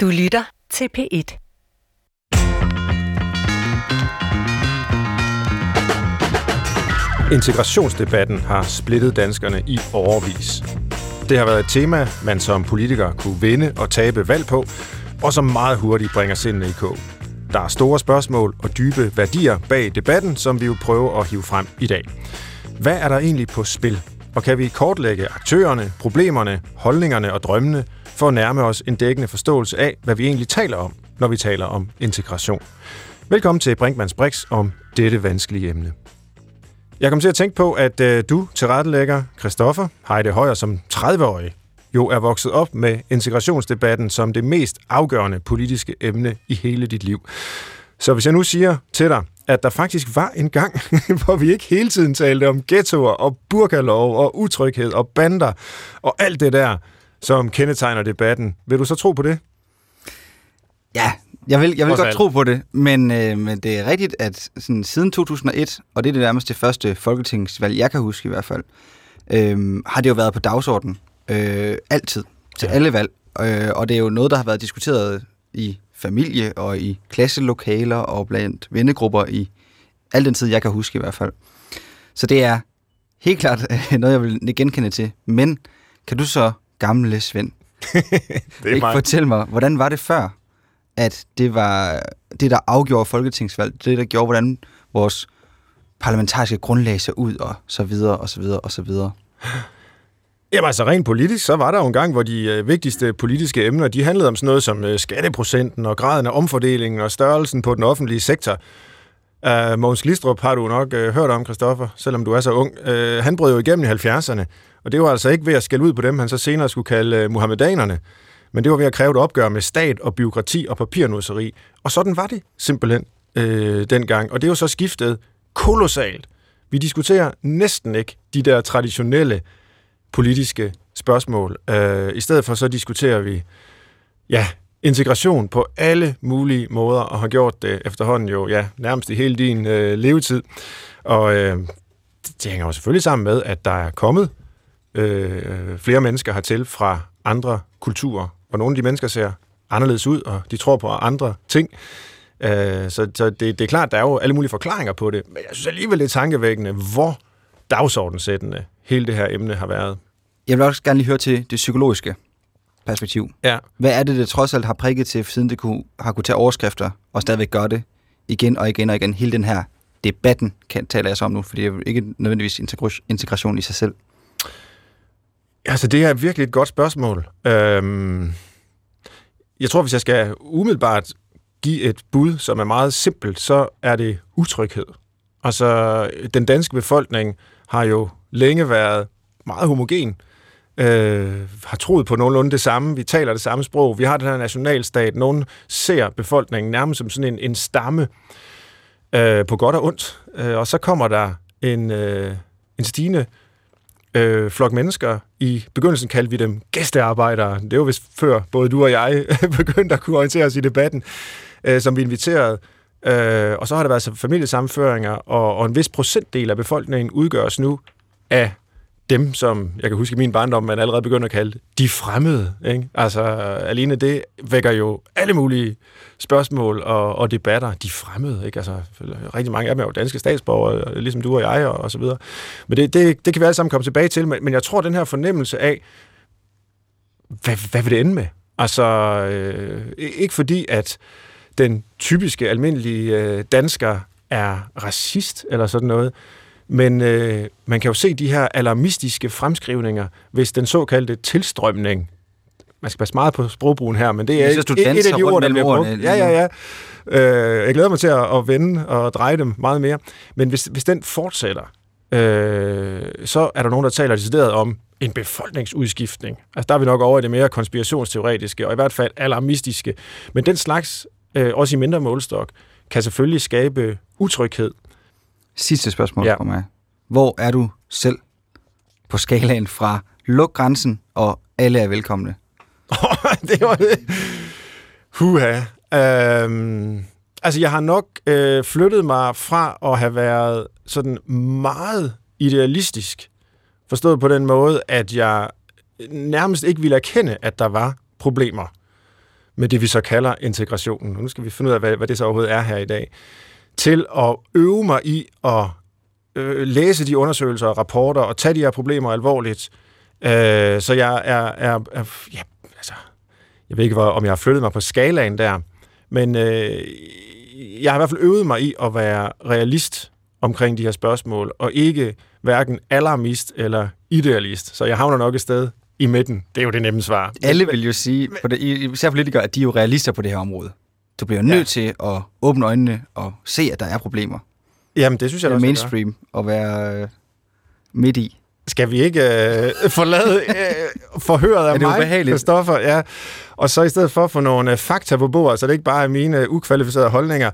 Du lytter til P1. Integrationsdebatten har splittet danskerne i overvis. Det har været et tema, man som politiker kunne vinde og tabe valg på, og som meget hurtigt bringer sindene i kog. Der er store spørgsmål og dybe værdier bag debatten, som vi vil prøve at hive frem i dag. Hvad er der egentlig på spil? Og kan vi kortlægge aktørerne, problemerne, holdningerne og drømmene for at nærme os en dækkende forståelse af, hvad vi egentlig taler om, når vi taler om integration? Velkommen til Brinkmanns Brix om dette vanskelige emne. Jeg kom til at tænke på, at øh, du tilrettelægger Christoffer Heide Højer som 30-årig jo er vokset op med integrationsdebatten som det mest afgørende politiske emne i hele dit liv. Så hvis jeg nu siger til dig, at der faktisk var en gang, hvor vi ikke hele tiden talte om ghettoer og burkalov og utryghed og bander og alt det der, som kendetegner debatten. Vil du så tro på det? Ja, jeg vil, jeg vil godt tro på det, men, øh, men det er rigtigt, at sådan, siden 2001, og det er det nærmest det første folketingsvalg, jeg kan huske i hvert fald, øh, har det jo været på dagsordenen. Øh, altid. Til ja. alle valg. Øh, og det er jo noget, der har været diskuteret i familie og i klasselokaler og blandt vennegrupper i al den tid, jeg kan huske i hvert fald. Så det er helt klart noget, jeg vil genkende til. Men kan du så, gamle Svend, det ikke fortælle mig, hvordan var det før, at det var det, der afgjorde folketingsvalg, det, der gjorde, hvordan vores parlamentariske grundlag ser ud, og så videre, og så videre, og så videre. Jamen altså rent politisk, så var der jo en gang, hvor de øh, vigtigste politiske emner, de handlede om sådan noget som øh, skatteprocenten og graden af omfordelingen og størrelsen på den offentlige sektor. Uh, Mogens Glistrup har du nok uh, hørt om, Christoffer, selvom du er så ung. Uh, han brød jo igennem i 70'erne, og det var altså ikke ved at skælde ud på dem, han så senere skulle kalde øh, muhammedanerne, men det var ved at kræve et opgør med stat og byråkrati og papirnusseri. Og sådan var det simpelthen øh, dengang, og det er jo så skiftet kolossalt. Vi diskuterer næsten ikke de der traditionelle politiske spørgsmål. Øh, I stedet for så diskuterer vi ja, integration på alle mulige måder, og har gjort det efterhånden jo ja, nærmest i hele din øh, levetid. Og øh, det, det hænger jo selvfølgelig sammen med, at der er kommet øh, flere mennesker hertil fra andre kulturer, og nogle af de mennesker ser anderledes ud, og de tror på andre ting. Øh, så så det, det er klart, der er jo alle mulige forklaringer på det, men jeg synes alligevel, det er tankevækkende, hvor dagsordensættende hele det her emne har været. Jeg vil også gerne lige høre til det psykologiske perspektiv. Ja. Hvad er det, det trods alt har prikket til, siden det kunne, har kunne tage overskrifter og stadigvæk gøre det igen og igen og igen? Hele den her debatten kan, taler jeg så om nu, fordi det er ikke nødvendigvis integration i sig selv. Altså, det er virkelig et godt spørgsmål. Øhm, jeg tror, hvis jeg skal umiddelbart give et bud, som er meget simpelt, så er det utryghed. Altså, den danske befolkning har jo længe været meget homogen, øh, har troet på nogenlunde det samme, vi taler det samme sprog, vi har den her nationalstat, nogen ser befolkningen nærmest som sådan en, en stamme, øh, på godt og ondt, øh, og så kommer der en, øh, en stigende øh, flok mennesker. I begyndelsen kaldte vi dem gæstearbejdere. Det var vist før både du og jeg begyndte at kunne orientere os i debatten, øh, som vi inviterede. Øh, og så har der været familiesammenføringer, og, og en vis procentdel af befolkningen udgøres nu af dem, som jeg kan huske i min barndom, man allerede begynder at kalde de fremmede. Ikke? Altså, alene det vækker jo alle mulige spørgsmål og, og debatter. De fremmede, ikke? Altså, rigtig mange af dem er jo danske statsborgere, ligesom du og jeg, og, og så videre. Men det, det, det kan vi alle sammen komme tilbage til, men, men jeg tror, den her fornemmelse af, hvad, hvad vil det ende med? Altså, øh, ikke fordi, at den typiske, almindelige øh, dansker er racist eller sådan noget, men øh, man kan jo se de her alarmistiske fremskrivninger, hvis den såkaldte tilstrømning, man skal passe meget på sprogbrugen her, men det er synes, et, et af de ord, der bliver brugt. Ja, ja, ja. Øh, jeg glæder mig til at, at vende og dreje dem meget mere. Men hvis, hvis den fortsætter, øh, så er der nogen, der taler decideret om en befolkningsudskiftning. Altså der er vi nok over i det mere konspirationsteoretiske, og i hvert fald alarmistiske. Men den slags, øh, også i mindre målstok, kan selvfølgelig skabe utryghed Sidste spørgsmål ja. for mig. Hvor er du selv på skalaen fra luk grænsen, og alle er velkomne? det var det. Huha. Øhm, altså, jeg har nok øh, flyttet mig fra at have været sådan meget idealistisk. Forstået på den måde, at jeg nærmest ikke ville erkende, at der var problemer. med det, vi så kalder integrationen. Nu skal vi finde ud af, hvad, hvad det så overhovedet er her i dag. Til at øve mig i at øh, læse de undersøgelser og rapporter og tage de her problemer alvorligt. Øh, så jeg er, er, er ja, altså, jeg ved ikke, om jeg har flyttet mig på skalaen der, men øh, jeg har i hvert fald øvet mig i at være realist omkring de her spørgsmål, og ikke hverken alarmist eller idealist. Så jeg havner nok et sted i midten. Det er jo det nemme svar. Alle vil jo sige, på det, især politikere, at de er jo realister på det her område. Du bliver nødt ja. til at åbne øjnene og se, at der er problemer. Jamen, det synes jeg det er også, mainstream og være øh, midt i. Skal vi ikke øh, forlade øh, forhøret af det mig, Christoffer? Ja. Og så i stedet for at få nogle øh, fakta på bordet, så det ikke bare er mine ukvalificerede holdninger.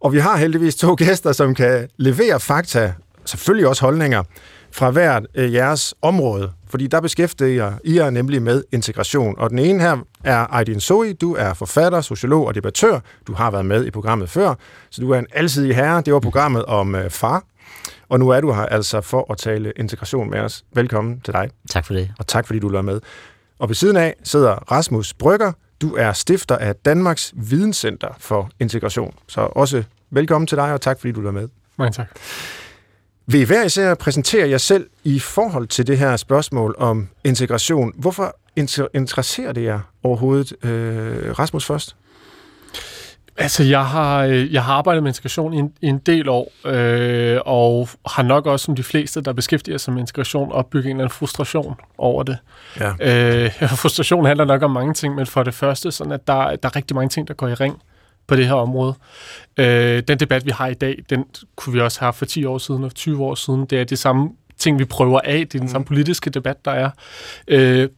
Og vi har heldigvis to gæster, som kan levere fakta, selvfølgelig også holdninger, fra hvert øh, jeres område. Fordi der beskæftiger I er nemlig med integration. Og den ene her er Aydin Zoe. Du er forfatter, sociolog og debattør. Du har været med i programmet før, så du er en alsidig herre. Det var programmet om øh, far. Og nu er du her altså for at tale integration med os. Velkommen til dig. Tak for det. Og tak fordi du er med. Og ved siden af sidder Rasmus Brygger. Du er stifter af Danmarks Videnscenter for Integration. Så også velkommen til dig, og tak fordi du er med. Mange tak. Vil I hver især præsentere jer selv i forhold til det her spørgsmål om integration? Hvorfor inter- interesserer det jer overhovedet? Øh, Rasmus først. Altså, jeg har, øh, jeg har arbejdet med integration i en, i en del år, øh, og har nok også, som de fleste, der beskæftiger sig med integration, opbygget en eller anden frustration over det. Ja. Øh, frustration handler nok om mange ting, men for det første, sådan at der, der er rigtig mange ting, der går i ring på det her område. Øh, den debat, vi har i dag, den kunne vi også have for 10 år siden og 20 år siden. Det er det samme ting, vi prøver af. Det er den mm. samme politiske debat, der er. Øh,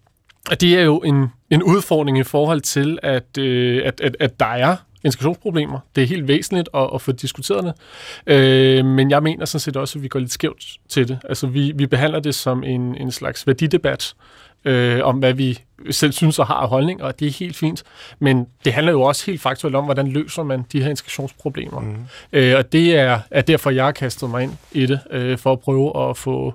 og det er jo en, en udfordring i forhold til, at, øh, at, at, at der er integrationsproblemer. Det er helt væsentligt at, at få diskuteret det. Øh, men jeg mener sådan set også, at vi går lidt skævt til det. Altså, vi, vi behandler det som en, en slags værdidebat, øh, om hvad vi selv synes og har holdning, og det er helt fint. Men det handler jo også helt faktuelt om, hvordan løser man de her integrationsproblemer. Mm. Øh, og det er, er derfor, jeg har kastet mig ind i det, øh, for at prøve at få,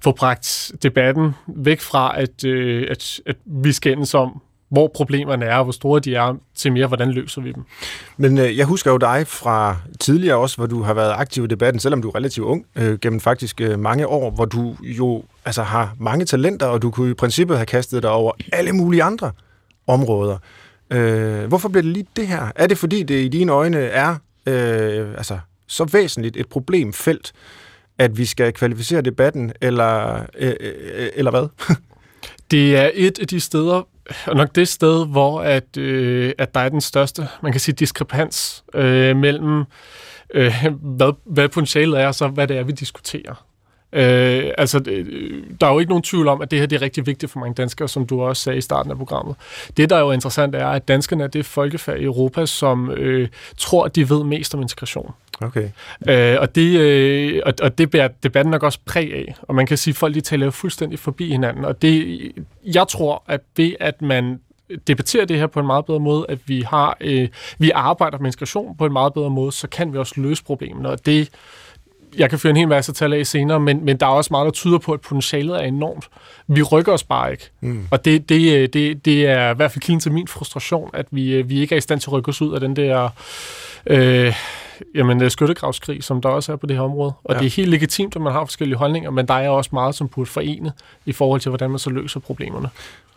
få bragt debatten væk fra, at, øh, at, at vi skændes om, hvor problemerne er, og hvor store de er, til mere, hvordan løser vi dem. Men øh, jeg husker jo dig fra tidligere også, hvor du har været aktiv i debatten, selvom du er relativt ung, øh, gennem faktisk øh, mange år, hvor du jo altså, har mange talenter, og du kunne i princippet have kastet dig over alle mulige andre områder. Øh, hvorfor bliver det lige det her? Er det fordi, det i dine øjne er øh, altså, så væsentligt et problemfelt, at vi skal kvalificere debatten, eller, øh, øh, eller hvad? det er et af de steder, og nok det sted, hvor at, øh, at der er den største, man kan sige, diskrepans øh, mellem, øh, hvad, hvad potentialet er, og så hvad det er, vi diskuterer. Øh, altså, øh, der er jo ikke nogen tvivl om, at det her det er rigtig vigtigt for mange danskere, som du også sagde i starten af programmet. Det, der er jo interessant, er, at danskerne er det folkefærd i Europa, som øh, tror, at de ved mest om integration. Okay. Øh, og, det, øh, og, og det bærer debatten nok også præg af. Og man kan sige, at folk de taler jo fuldstændig forbi hinanden. Og det, jeg tror, at ved at man debatterer det her på en meget bedre måde, at vi har øh, vi arbejder med integration på en meget bedre måde, så kan vi også løse problemerne. Og det jeg kan føre en hel masse tal af senere, men, men der er også meget, der tyder på, at potentialet er enormt. Vi rykker os bare ikke. Mm. Og det, det, det, det er i hvert fald kilden til min frustration, at vi, vi ikke er i stand til at rykke os ud af den der øh, jamen, skyttegravskrig, som der også er på det her område. Og ja. det er helt legitimt, at man har forskellige holdninger, men der er også meget, som burde forene i forhold til, hvordan man så løser problemerne.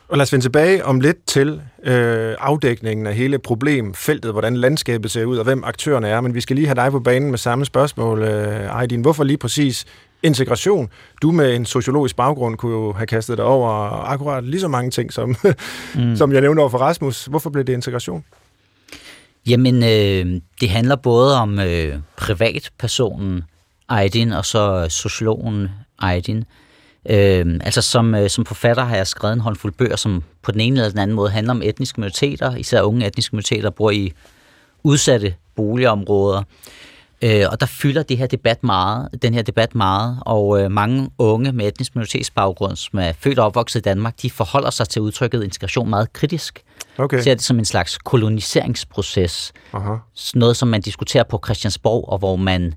Og lad os vende tilbage om lidt til øh, afdækningen af hele problemfeltet, hvordan landskabet ser ud, og hvem aktørerne er. Men vi skal lige have dig på banen med samme spørgsmål, øh, Aydin. Hvorfor lige præcis integration? Du med en sociologisk baggrund kunne jo have kastet dig over akkurat lige så mange ting, som, mm. som jeg nævnte over for Rasmus. Hvorfor blev det integration? Jamen, øh, det handler både om øh, privatpersonen Aydin, og så øh, sociologen Aydin. Øh, altså som, øh, som forfatter har jeg skrevet en håndfuld bøger, som på den ene eller den anden måde handler om etniske minoriteter, især unge etniske minoriteter, der bor i udsatte boligområder. Øh, og der fylder det her debat meget, den her debat meget, og øh, mange unge med etnisk minoritetsbaggrund, som er født og opvokset i Danmark, de forholder sig til udtrykket integration meget kritisk. Okay. Ser det som en slags koloniseringsproces. Aha. Noget, som man diskuterer på Christiansborg, og hvor man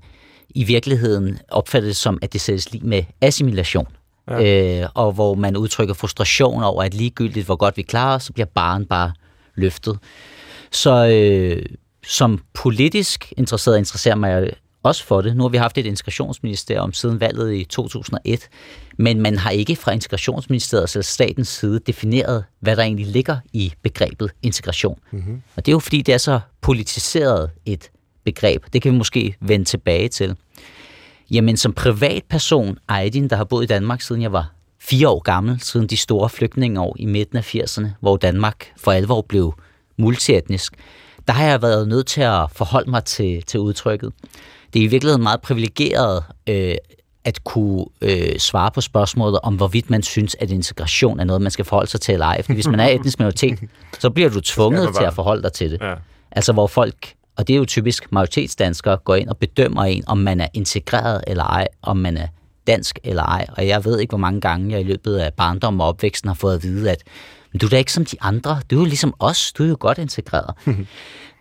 i virkeligheden opfatter det som, at det sættes lige med assimilation ja. øh, og hvor man udtrykker frustration over, at ligegyldigt hvor godt vi klarer så bliver barn bare løftet. Så øh, som politisk interesseret interesserer mig også for det. Nu har vi haft et integrationsministerium siden valget i 2001, men man har ikke fra integrationsministeriet eller statens side defineret, hvad der egentlig ligger i begrebet integration. Mm-hmm. Og det er jo fordi, det er så politiseret et begreb. Det kan vi måske vende tilbage til. Jamen som privatperson, Aydin, der har boet i Danmark siden jeg var fire år gammel, siden de store flygtningeår i midten af 80'erne, hvor Danmark for alvor blev multietnisk, der har jeg været nødt til at forholde mig til, til udtrykket. Det er i virkeligheden meget privilegeret øh, at kunne øh, svare på spørgsmålet om, hvorvidt man synes, at integration er noget, man skal forholde sig til eller ej. Fordi hvis man er etnisk minoritet, så bliver du tvunget til at forholde dig til det. Ja. Altså hvor folk, og det er jo typisk majoritetsdanskere, går ind og bedømmer en, om man er integreret eller ej, om man er dansk eller ej. Og jeg ved ikke, hvor mange gange jeg i løbet af barndom og opvæksten har fået at vide, at men du er da ikke som de andre. Du er jo ligesom os. Du er jo godt integreret.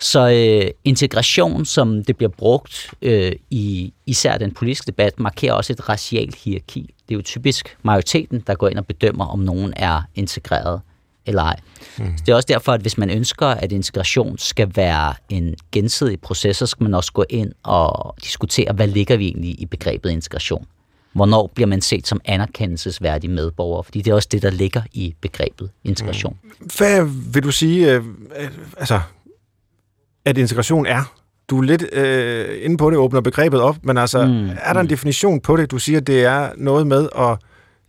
Så øh, integration, som det bliver brugt øh, i især den politiske debat, markerer også et racialt hierarki. Det er jo typisk majoriteten, der går ind og bedømmer, om nogen er integreret eller ej. Mm. Så det er også derfor, at hvis man ønsker, at integration skal være en gensidig proces, så skal man også gå ind og diskutere, hvad ligger vi egentlig i begrebet integration. Hvornår bliver man set som anerkendelsesværdig medborger? Fordi det er også det, der ligger i begrebet integration. Mm. Hvad vil du sige, øh, altså, at integration er? Du er lidt øh, inde på det, åbner begrebet op, men altså, mm. er der en mm. definition på det? Du siger, det er noget med at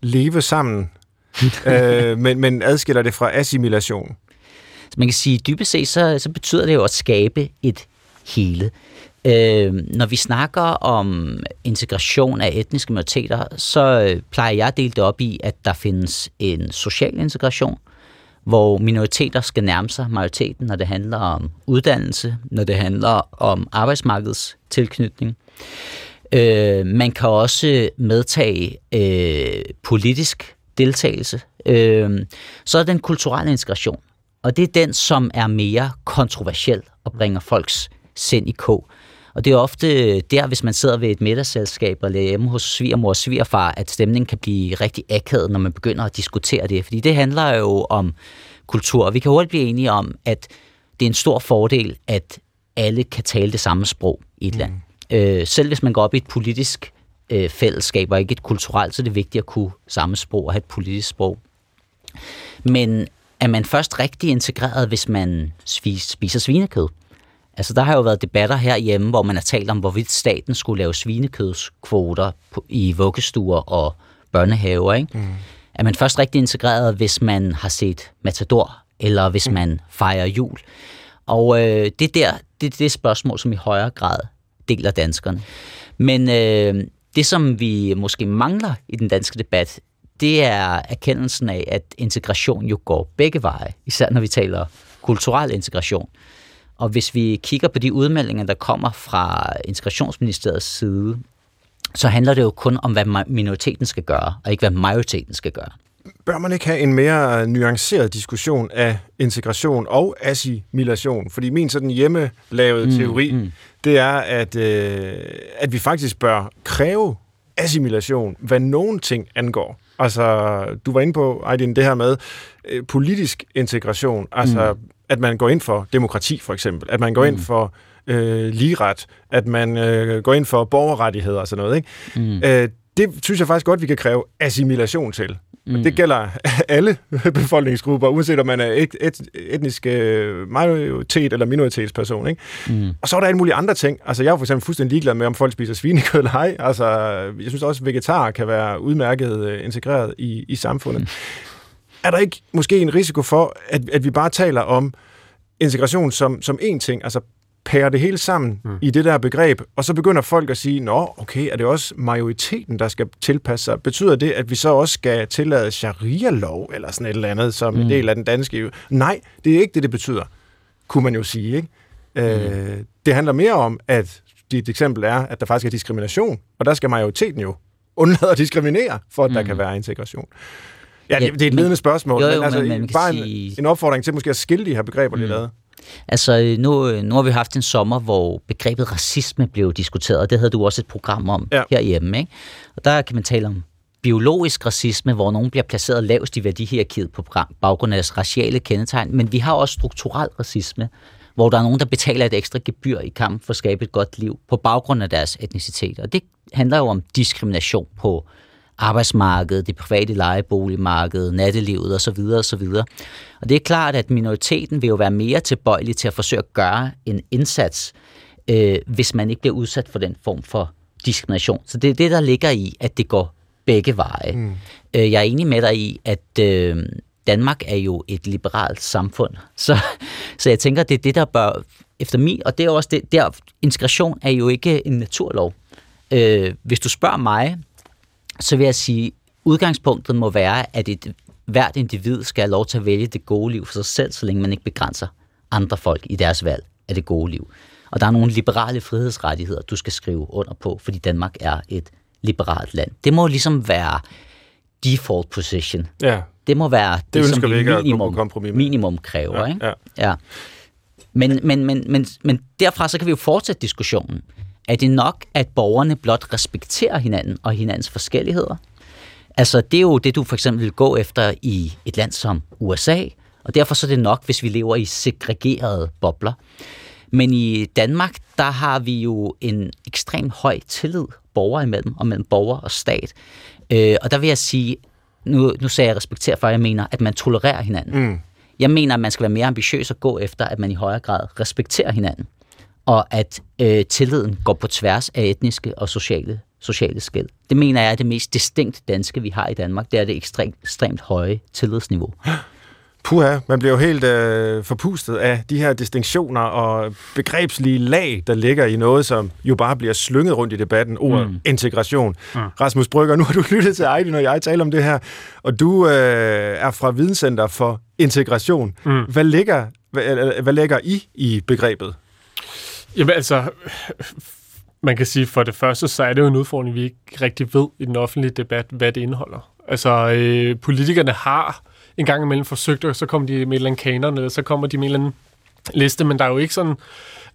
leve sammen, øh, men, men adskiller det fra assimilation. Så man kan sige, dybest set, så, så betyder det jo at skabe et hele. Øh, når vi snakker om integration af etniske minoriteter, så øh, plejer jeg at dele det op i, at der findes en social integration, hvor minoriteter skal nærme sig majoriteten, når det handler om uddannelse, når det handler om arbejdsmarkedets tilknytning. Øh, man kan også medtage øh, politisk deltagelse. Øh, så er den kulturelle integration, og det er den, som er mere kontroversiel og bringer folks sind i kog. Og det er ofte der, hvis man sidder ved et middagsselskab eller hjemme hos svigermor og svigerfar, at stemningen kan blive rigtig akavet, når man begynder at diskutere det. Fordi det handler jo om kultur. Vi kan hurtigt blive enige om, at det er en stor fordel, at alle kan tale det samme sprog i et mm. land. Øh, selv hvis man går op i et politisk øh, fællesskab og ikke et kulturelt, så er det vigtigt at kunne samme sprog og have et politisk sprog. Men er man først rigtig integreret, hvis man spiser svinekød? Altså, der har jo været debatter herhjemme, hvor man har talt om, hvorvidt staten skulle lave svinekødskvoter i vuggestuer og børnehaver, ikke? Mm. Er man først rigtig integreret, hvis man har set Matador, eller hvis mm. man fejrer jul? Og øh, det, der, det er det spørgsmål, som i højere grad deler danskerne. Men øh, det, som vi måske mangler i den danske debat, det er erkendelsen af, at integration jo går begge veje, især når vi taler kulturel integration. Og hvis vi kigger på de udmeldinger, der kommer fra integrationsministeriets side, så handler det jo kun om, hvad minoriteten skal gøre, og ikke hvad majoriteten skal gøre. Bør man ikke have en mere nuanceret diskussion af integration og assimilation? Fordi min sådan hjemmelavede mm, teori, mm. det er, at, øh, at vi faktisk bør kræve assimilation, hvad nogen ting angår. Altså, du var inde på, Aydin, det her med øh, politisk integration. Altså, mm at man går ind for demokrati, for eksempel. At man går mm. ind for øh, ligeret. At man øh, går ind for borgerrettigheder og sådan noget. Ikke? Mm. Øh, det synes jeg faktisk godt, vi kan kræve assimilation til. Mm. Det gælder alle befolkningsgrupper, uanset om man er et, et, etnisk øh, majoritet eller minoritetsperson. Ikke? Mm. Og så er der alle mulige andre ting. Altså, jeg er for eksempel fuldstændig ligeglad med, om folk spiser svinekød eller ej. Altså, jeg synes også, at vegetarer kan være udmærket øh, integreret i, i samfundet. Mm er der ikke måske en risiko for, at, at vi bare taler om integration som, som én ting, altså pærer det hele sammen mm. i det der begreb, og så begynder folk at sige, nå, okay, er det også majoriteten, der skal tilpasse sig? Betyder det, at vi så også skal tillade sharia-lov, eller sådan et eller andet, som mm. en del af den danske... Nej, det er ikke det, det betyder, kunne man jo sige, ikke? Mm. Øh, det handler mere om, at dit eksempel er, at der faktisk er diskrimination, og der skal majoriteten jo undlade at diskriminere, for at mm. der kan være integration. Ja, det, det er et ledende spørgsmål, jo, jo, men, altså, men man bare sige... en, en opfordring til måske at skille de her begreber mm. lidt ad. Altså, nu, nu har vi haft en sommer, hvor begrebet racisme blev diskuteret, og det havde du også et program om ja. herhjemme. Ikke? Og der kan man tale om biologisk racisme, hvor nogen bliver placeret lavest i værdihierarkiet på baggrund af deres raciale kendetegn, men vi har også strukturel racisme, hvor der er nogen, der betaler et ekstra gebyr i kamp for at skabe et godt liv på baggrund af deres etnicitet. Og det handler jo om diskrimination på arbejdsmarkedet, det private lejeboligmarked, nattelivet osv. osv. Og det er klart, at minoriteten vil jo være mere tilbøjelig til at forsøge at gøre en indsats, øh, hvis man ikke bliver udsat for den form for diskrimination. Så det er det, der ligger i, at det går begge veje. Mm. Øh, jeg er enig med dig i, at øh, Danmark er jo et liberalt samfund, så, så jeg tænker, det er det, der bør, efter mig, og det er også det, der, integration er jo ikke en naturlov. Øh, hvis du spørger mig, så vil jeg sige, udgangspunktet må være, at et, hvert individ skal have lov til at vælge det gode liv for sig selv, så længe man ikke begrænser andre folk i deres valg af det gode liv. Og der er nogle liberale frihedsrettigheder, du skal skrive under på, fordi Danmark er et liberalt land. Det må ligesom være default position. Ja. Det må være det, det som vi ikke minimum, minimum kræver. Ja, ikke? Ja. ja. Men, men, men, men, men derfra så kan vi jo fortsætte diskussionen. Er det nok, at borgerne blot respekterer hinanden og hinandens forskelligheder? Altså, det er jo det, du for eksempel vil gå efter i et land som USA, og derfor så er det nok, hvis vi lever i segregerede bobler. Men i Danmark, der har vi jo en ekstremt høj tillid borgere imellem, og mellem borger og stat. Øh, og der vil jeg sige, nu, nu sagde jeg respektere, for jeg mener, at man tolererer hinanden. Mm. Jeg mener, at man skal være mere ambitiøs og gå efter, at man i højere grad respekterer hinanden og at øh, tilliden går på tværs af etniske og sociale, sociale skæld. Det mener jeg er det mest distinkt danske, vi har i Danmark. Det er det ekstremt, ekstremt høje tillidsniveau. Puha, man bliver jo helt øh, forpustet af de her distinktioner og begrebslige lag, der ligger i noget, som jo bare bliver slynget rundt i debatten, ordet mm. integration. Mm. Rasmus Brygger, nu har du lyttet til Ejdi, når jeg taler om det her, og du øh, er fra Videnscenter for Integration. Mm. Hvad, ligger, hvad, hvad ligger I i begrebet? Jamen altså, man kan sige, for det første, så er det jo en udfordring, vi ikke rigtig ved i den offentlige debat, hvad det indeholder. Altså, øh, politikerne har en gang imellem forsøgt, og så kommer de med et eller andet kanon, eller så kommer de med en eller anden liste, men der er jo ikke sådan...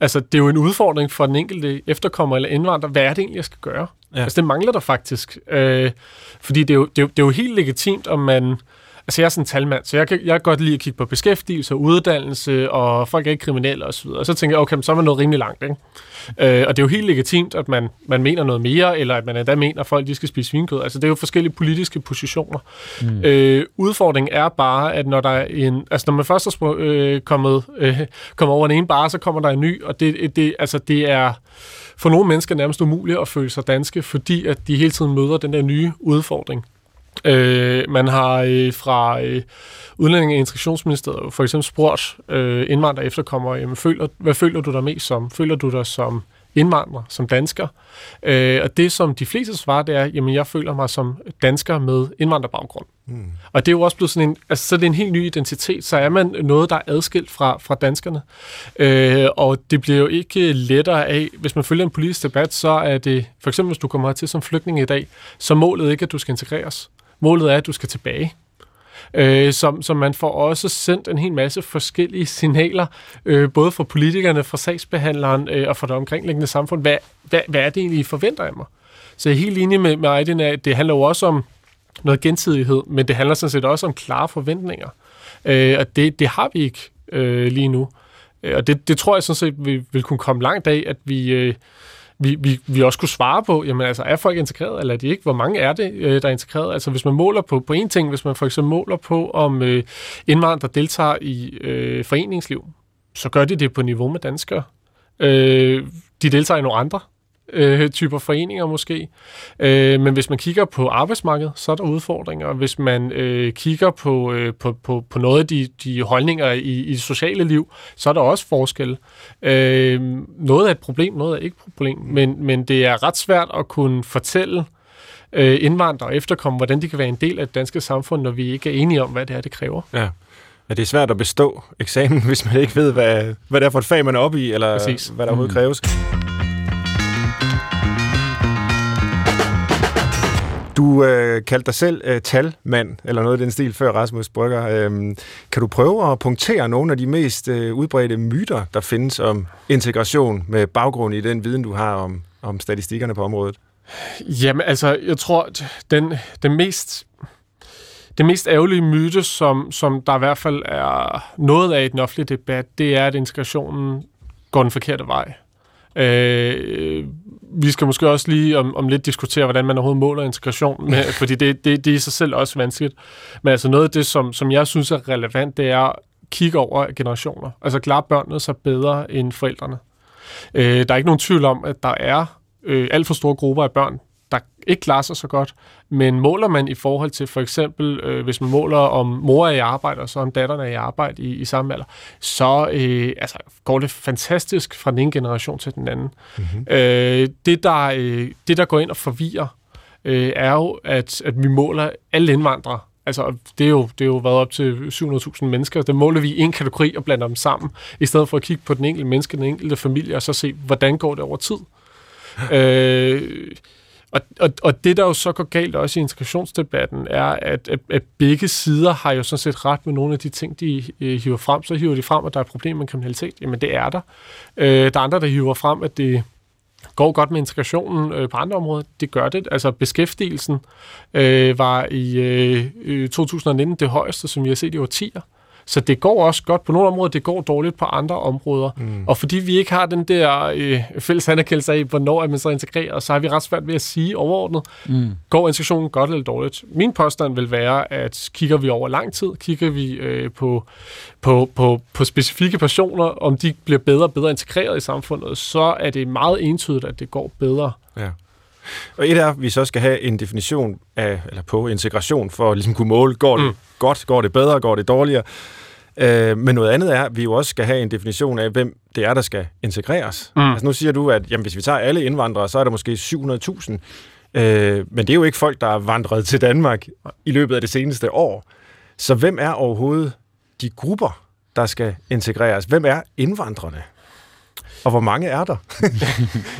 Altså, det er jo en udfordring for den enkelte efterkommer eller indvandrer. Hvad er det egentlig, jeg skal gøre? Ja. Altså, det mangler der faktisk. Øh, fordi det er, jo, det, er jo, det er jo helt legitimt, om man Altså, jeg er sådan en talmand, så jeg kan, jeg kan godt lide at kigge på beskæftigelse og uddannelse, og folk er ikke kriminelle osv. Og så tænker jeg, okay, så er man noget rimelig langt, ikke? Øh, og det er jo helt legitimt, at man, man mener noget mere, eller at man endda mener, at folk de skal spise svinkød. Altså, det er jo forskellige politiske positioner. Mm. Øh, udfordringen er bare, at når der er en... Altså, når man først er øh, kommet, øh, kommet over en ene bare, så kommer der en ny, og det, det, altså, det er for nogle mennesker nærmest umuligt at føle sig danske, fordi at de hele tiden møder den der nye udfordring. Øh, man har øh, fra øh, Udlænding- og Integrationsministeriet for eksempel spurgt øh, indvandrere efterkommere, jamen, føler, hvad føler du dig mest som? Føler du dig som indvandrer, som dansker? Øh, og det, som de fleste svarer, det er, jamen jeg føler mig som dansker med indvandrerbaggrund. Mm. Og det er jo også blevet sådan en, altså så er det en helt ny identitet, så er man noget, der er adskilt fra, fra danskerne. Øh, og det bliver jo ikke lettere af, hvis man følger en politisk debat, så er det, for eksempel hvis du kommer til som flygtning i dag, så målet ikke, at du skal integreres. Målet er, at du skal tilbage. Øh, som, som man får også sendt en hel masse forskellige signaler, øh, både fra politikerne, fra sagsbehandleren øh, og fra det omkringliggende samfund. Hvad, hvad, hvad er det egentlig, I forventer af mig? Så jeg er helt enig med, med Aydin, at det handler jo også om noget gensidighed, men det handler sådan set også om klare forventninger. Øh, og det, det har vi ikke øh, lige nu. Øh, og det, det tror jeg sådan set, vi vil kunne komme langt af, at vi... Øh, vi, vi, vi også kunne svare på, jamen altså, er folk integreret, eller er de ikke? Hvor mange er det, øh, der er integreret? Altså, hvis man måler på, på en ting, hvis man for eksempel måler på, om øh, indvandrere deltager i øh, foreningsliv, så gør de det på niveau med danskere. Øh, de deltager i nogle andre øh, typer foreninger måske. Øh, men hvis man kigger på arbejdsmarkedet, så er der udfordringer. Hvis man øh, kigger på, øh, på, på, på noget af de, de holdninger i, i det sociale liv, så er der også forskel. Øh, noget er et problem, noget er ikke et problem. Men, men det er ret svært at kunne fortælle øh, indvandrere og efterkomme, hvordan de kan være en del af det danske samfund, når vi ikke er enige om, hvad det er, det kræver. Ja. Ja, det er svært at bestå eksamen, hvis man ikke ved, hvad, hvad det er for et fag, man er oppe i, eller Præcis. hvad der overhovedet mm. kræves. Du øh, kaldte dig selv øh, talmand, eller noget i den stil, før Rasmus Brygger. Øh, kan du prøve at punktere nogle af de mest øh, udbredte myter, der findes om integration med baggrund i den viden, du har om, om statistikkerne på området? Jamen, altså, jeg tror, den, den mest det mest ærgerlige myte, som, som der i hvert fald er noget af i den offentlige debat, det er, at integrationen går den forkerte vej. Øh, vi skal måske også lige om, om lidt diskutere, hvordan man overhovedet måler integration, med, fordi det, det, det er i sig selv også vanskeligt. Men altså noget af det, som, som jeg synes er relevant, det er at kigge over generationer. Altså klarer børnene sig bedre end forældrene. Øh, der er ikke nogen tvivl om, at der er øh, alt for store grupper af børn, der ikke klarer sig så godt. Men måler man i forhold til for eksempel, øh, hvis man måler om mor er i arbejde, og så om datteren er i arbejde i, i samme alder, så øh, altså, går det fantastisk fra den ene generation til den anden. Mm-hmm. Øh, det, der, øh, det, der går ind og forvirrer, øh, er jo, at, at vi måler alle indvandrere Altså, det er jo, det er jo været op til 700.000 mennesker. Det måler vi i en kategori og blander dem sammen, i stedet for at kigge på den enkelte menneske, den enkelte familie, og så se, hvordan går det over tid. øh, og, og, og det, der jo så går galt også i integrationsdebatten, er, at, at, at begge sider har jo sådan set ret med nogle af de ting, de øh, hiver frem. Så hiver de frem, at der er et problem med kriminalitet. Jamen, det er der. Øh, der er andre, der hiver frem, at det går godt med integrationen øh, på andre områder. Det gør det. Altså beskæftigelsen øh, var i øh, øh 2019 det højeste, som vi har set i årtier. Så det går også godt på nogle områder, det går dårligt på andre områder. Mm. Og fordi vi ikke har den der øh, fælles anerkendelse af, hvornår er man så integreret, så har vi ret svært ved at sige overordnet, mm. går integrationen godt eller dårligt. Min påstand vil være, at kigger vi over lang tid, kigger vi øh, på, på, på, på specifikke personer, om de bliver bedre og bedre integreret i samfundet, så er det meget entydigt, at det går bedre. Ja. Og et er, at vi så skal have en definition af, eller på integration, for at ligesom kunne måle, går det mm. godt, går det bedre, går det dårligere. Øh, men noget andet er, at vi jo også skal have en definition af, hvem det er, der skal integreres. Mm. Altså nu siger du, at jamen, hvis vi tager alle indvandrere, så er der måske 700.000. Øh, men det er jo ikke folk, der er vandret til Danmark i løbet af det seneste år. Så hvem er overhovedet de grupper, der skal integreres? Hvem er indvandrerne? Og hvor mange er der?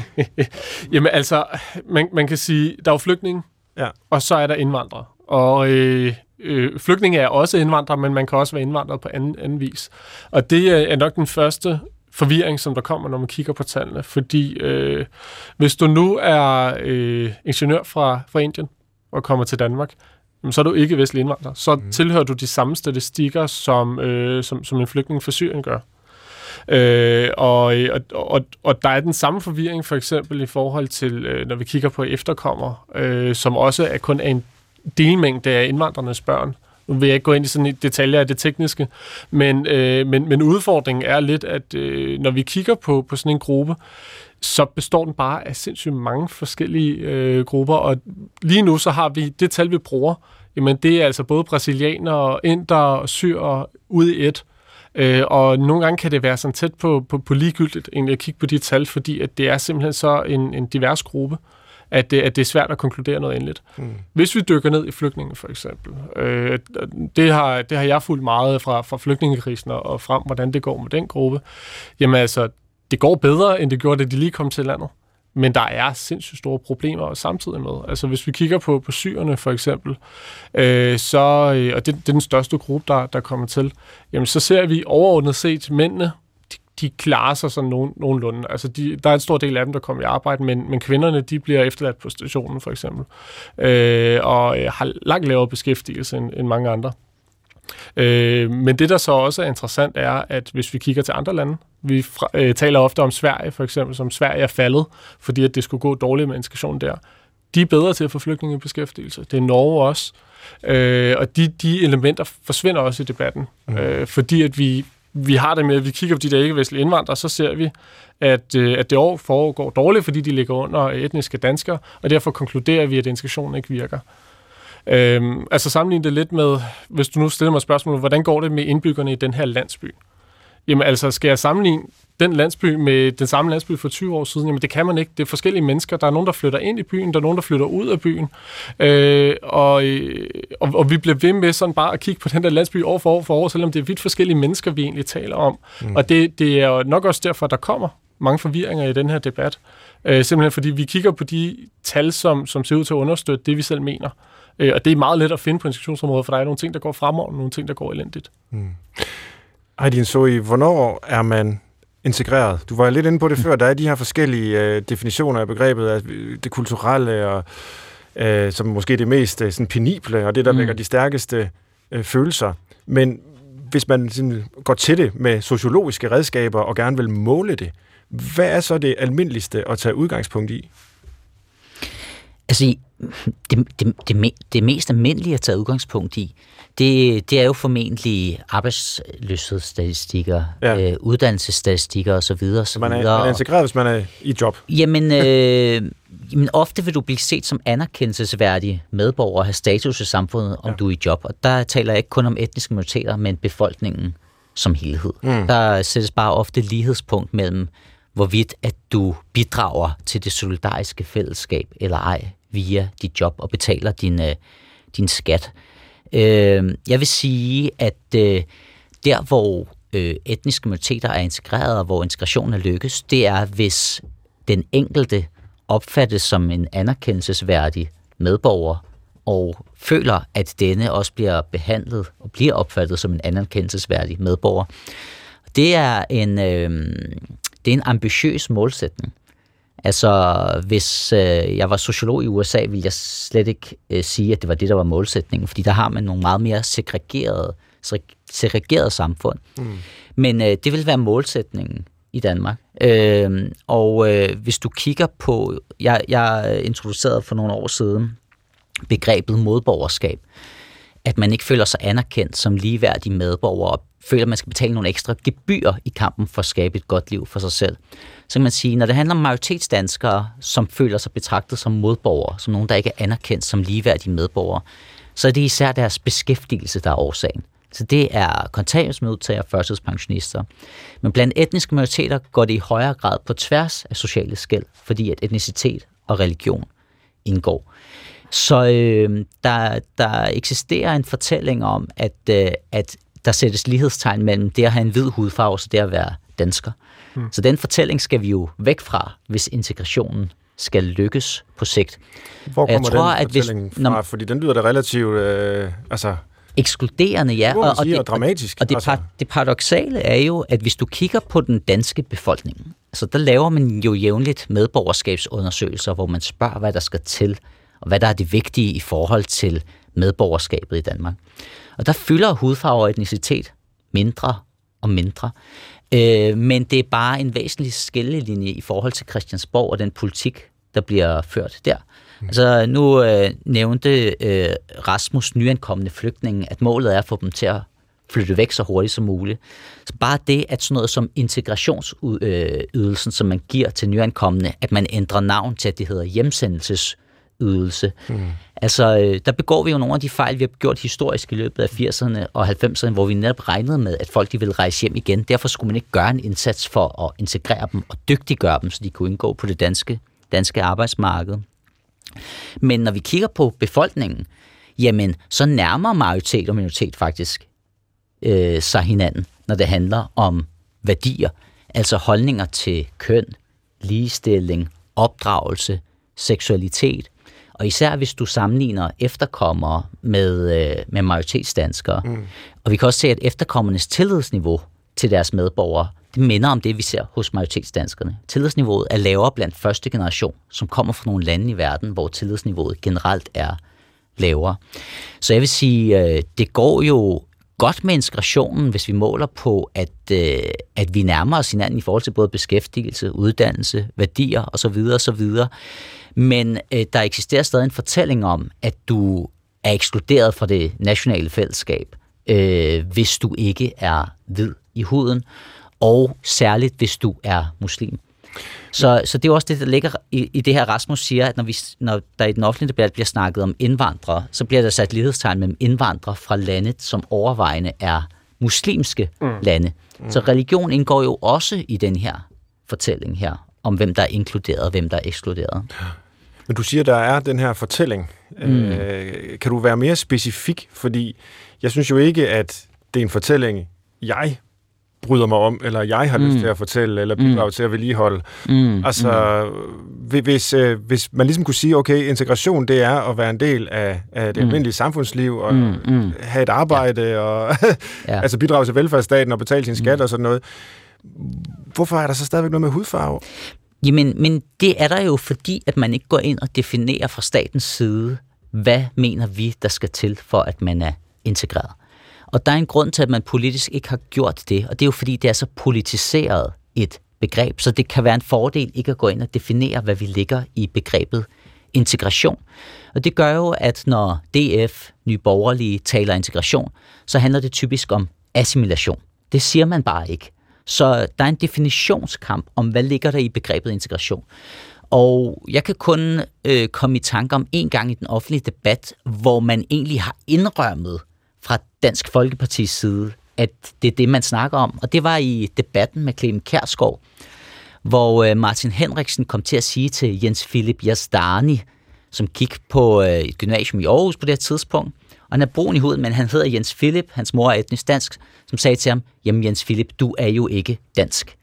Jamen altså, man, man kan sige, der er jo flygtninge, ja. og så er der indvandrere. Og øh, øh, flygtninge er også indvandrere, men man kan også være indvandret på anden, anden vis. Og det er nok den første forvirring, som der kommer, når man kigger på tallene. Fordi øh, hvis du nu er øh, ingeniør fra, fra Indien og kommer til Danmark, så er du ikke vestlig indvandrer. Så mm. tilhører du de samme statistikker, som, øh, som, som en flygtning fra Syrien gør. Øh, og, og, og, og der er den samme forvirring for eksempel i forhold til, øh, når vi kigger på efterkommer, øh, som også er kun er en delmængde af indvandrernes børn. Nu vil jeg ikke gå ind i sådan detaljer af det tekniske, men, øh, men, men udfordringen er lidt, at øh, når vi kigger på, på sådan en gruppe, så består den bare af sindssygt mange forskellige øh, grupper, og lige nu så har vi det tal, vi bruger, jamen det er altså både brasilianere, inder og syrer ude i et. Øh, og nogle gange kan det være sådan tæt på, på, på ligegyldigt egentlig at kigge på de tal, fordi at det er simpelthen så en, en divers gruppe at det, at det er svært at konkludere noget endeligt. Mm. Hvis vi dykker ned i flygtninge for eksempel, øh, det, har, det har jeg fulgt meget fra, fra flygtningekrisen og frem, hvordan det går med den gruppe. Jamen altså, det går bedre, end det gjorde, da de lige kom til landet. Men der er sindssygt store problemer samtidig med. Altså hvis vi kigger på, på syrerne for eksempel, øh, så, øh, og det, det er den største gruppe, der, der kommer til, jamen så ser vi overordnet set mændene de klarer sig sådan nogen, nogenlunde. Altså, de, der er en stor del af dem, der kommer i arbejde, men, men kvinderne, de bliver efterladt på stationen, for eksempel, øh, og øh, har langt lavere beskæftigelse end, end mange andre. Øh, men det, der så også er interessant, er, at hvis vi kigger til andre lande, vi fra, øh, taler ofte om Sverige, for eksempel, som Sverige er faldet, fordi at det skulle gå dårligt med integrationen der. De er bedre til at få flygtninge i beskæftigelse. Det er Norge også. Øh, og de, de elementer forsvinder også i debatten, mm. øh, fordi at vi vi har det med, at vi kigger på de der ikke-vestlige indvandrere, så ser vi, at, øh, at det år foregår dårligt, fordi de ligger under etniske danskere, og derfor konkluderer vi, at integrationen ikke virker. Øhm, altså sammenligne det lidt med, hvis du nu stiller mig spørgsmålet, hvordan går det med indbyggerne i den her landsby? Jamen altså, skal jeg sammenligne den landsby med den samme landsby for 20 år siden, jamen det kan man ikke. Det er forskellige mennesker. Der er nogen, der flytter ind i byen, der er nogen, der flytter ud af byen. Øh, og, øh, og, og vi bliver ved med sådan bare at kigge på den der landsby år for år for år, selvom det er vidt forskellige mennesker, vi egentlig taler om. Mm. Og det, det er jo nok også derfor, der kommer mange forvirringer i den her debat. Øh, simpelthen fordi vi kigger på de tal, som, som ser ud til at understøtte det, vi selv mener. Øh, og det er meget let at finde på institutionsområdet, for der er nogle ting, der går fremover, og nogle ting, der går elendigt. Mm. Ej, så i hvornår er man integreret? Du var lidt inde på det før. Der er de her forskellige øh, definitioner af begrebet, af det kulturelle og øh, som måske det mest øh, sådan penible, og det, der mm. vækker de stærkeste øh, følelser. Men hvis man sådan går til det med sociologiske redskaber og gerne vil måle det, hvad er så det almindeligste at tage udgangspunkt i? Altså, det, det, det, det mest almindelige at tage udgangspunkt i, det, det er jo formentlig arbejdsløshedsstatistikker, ja. øh, uddannelsesstatistikker osv. Så, så man, er, man er integreret, hvis man er i job? Jamen, øh, jamen, ofte vil du blive set som anerkendelsesværdig medborger og have status i samfundet, om ja. du er i job. Og der taler jeg ikke kun om etniske minoriteter, men befolkningen som helhed. Mm. Der sættes bare ofte lighedspunkt mellem, hvorvidt at du bidrager til det solidariske fællesskab eller ej via dit job og betaler din, øh, din skat. Øh, jeg vil sige, at øh, der hvor øh, etniske minoriteter er integreret, og hvor integrationen er lykkes, det er, hvis den enkelte opfattes som en anerkendelsesværdig medborger, og føler, at denne også bliver behandlet og bliver opfattet som en anerkendelsesværdig medborger. Det er en, øh, det er en ambitiøs målsætning. Altså, hvis øh, jeg var sociolog i USA, ville jeg slet ikke øh, sige, at det var det, der var målsætningen, fordi der har man nogle meget mere segregerede, segregerede samfund. Mm. Men øh, det vil være målsætningen i Danmark. Øh, og øh, hvis du kigger på, jeg, jeg introducerede for nogle år siden begrebet modborgerskab, at man ikke føler sig anerkendt som ligeværdig medborger, og føler, at man skal betale nogle ekstra gebyr i kampen for at skabe et godt liv for sig selv. Så kan man sige, når det handler om majoritetsdanskere, som føler sig betragtet som modborgere, som nogen, der ikke er anerkendt som ligeværdige medborgere, så er det især deres beskæftigelse, der er årsagen. Så det er kontanthjælpsmodtagere og førtidspensionister. Men blandt etniske minoriteter går det i højere grad på tværs af sociale skæld, fordi at etnicitet og religion indgår. Så øh, der, der eksisterer en fortælling om, at, øh, at der sættes lighedstegn mellem det at have en hvid hudfarve og det at være dansker. Mm. Så den fortælling skal vi jo væk fra, hvis integrationen skal lykkes på sigt. Hvor kommer jeg tror, den at hvis, fra? Fordi den lyder da relativt... Øh, altså ekskluderende, ja. Og, og, det, og dramatisk. Og det, altså. det paradoxale er jo, at hvis du kigger på den danske befolkning, så der laver man jo jævnligt medborgerskabsundersøgelser, hvor man spørger, hvad der skal til, og hvad der er det vigtige i forhold til medborgerskabet i Danmark. Og der fylder hudfarve og etnicitet mindre og mindre. Øh, men det er bare en væsentlig skillelinje i forhold til Christiansborg og den politik, der bliver ført der. Mm. Altså nu øh, nævnte øh, Rasmus nyankomne flygtninge, at målet er at få dem til at flytte væk så hurtigt som muligt. Så bare det, at sådan noget som integrationsydelsen, som man giver til nyankomne, at man ændrer navn til, at det hedder hjemsendelses ydelse. Mm. Altså, øh, der begår vi jo nogle af de fejl, vi har gjort historisk i løbet af 80'erne og 90'erne, hvor vi netop regnede med, at folk de ville rejse hjem igen. Derfor skulle man ikke gøre en indsats for at integrere dem og dygtiggøre dem, så de kunne indgå på det danske, danske arbejdsmarked. Men når vi kigger på befolkningen, jamen, så nærmer majoritet og minoritet faktisk øh, sig hinanden, når det handler om værdier, altså holdninger til køn, ligestilling, opdragelse, seksualitet, og især hvis du sammenligner efterkommere med, øh, med majoritetsdanskere. Mm. Og vi kan også se, at efterkommernes tillidsniveau til deres medborgere, det minder om det, vi ser hos majoritetsdanskerne. Tillidsniveauet er lavere blandt første generation, som kommer fra nogle lande i verden, hvor tillidsniveauet generelt er lavere. Så jeg vil sige, øh, det går jo godt med integrationen, hvis vi måler på, at, øh, at vi nærmer os hinanden i forhold til både beskæftigelse, uddannelse, værdier osv. osv. Men øh, der eksisterer stadig en fortælling om, at du er ekskluderet fra det nationale fællesskab, øh, hvis du ikke er hvid i huden, og særligt hvis du er muslim. Så, så det er også det, der ligger i, i det her, Rasmus siger, at når, vi, når der i den offentlige debat bliver snakket om indvandrere, så bliver der sat lighedstegn mellem indvandrere fra landet, som overvejende er muslimske mm. lande. Mm. Så religion indgår jo også i den her fortælling her, om hvem der er inkluderet og hvem der er ekskluderet. Men du siger, der er den her fortælling. Mm. Øh, kan du være mere specifik? Fordi jeg synes jo ikke, at det er en fortælling, jeg bryder mig om, eller jeg har mm. lyst til at fortælle, eller bidrage mm. til at vedligeholde. Mm. Altså, mm. hvis, øh, hvis man ligesom kunne sige, okay, integration, det er at være en del af, af det mm. almindelige samfundsliv, og mm. Mm. have et arbejde, ja. og ja. altså bidrage til velfærdsstaten, og betale sin skat mm. og sådan noget. Hvorfor er der så stadigvæk noget med hudfarve? Jamen, men det er der jo fordi, at man ikke går ind og definerer fra statens side, hvad mener vi, der skal til for, at man er integreret. Og der er en grund til, at man politisk ikke har gjort det, og det er jo fordi, det er så politiseret et begreb, så det kan være en fordel ikke at gå ind og definere, hvad vi ligger i begrebet integration. Og det gør jo, at når DF, Nye Borgerlige, taler integration, så handler det typisk om assimilation. Det siger man bare ikke. Så der er en definitionskamp om, hvad ligger der i begrebet integration. Og jeg kan kun øh, komme i tanke om en gang i den offentlige debat, hvor man egentlig har indrømmet fra Dansk Folkepartis side, at det er det, man snakker om. Og det var i debatten med Clemen Kærskov, hvor øh, Martin Henriksen kom til at sige til Jens Philip Jasdani, som gik på øh, et gymnasium i Aarhus på det her tidspunkt, og han er brun i huden, men han hedder Jens Philip, hans mor er etnisk dansk, som sagde til ham, jamen Jens Philip, du er jo ikke dansk.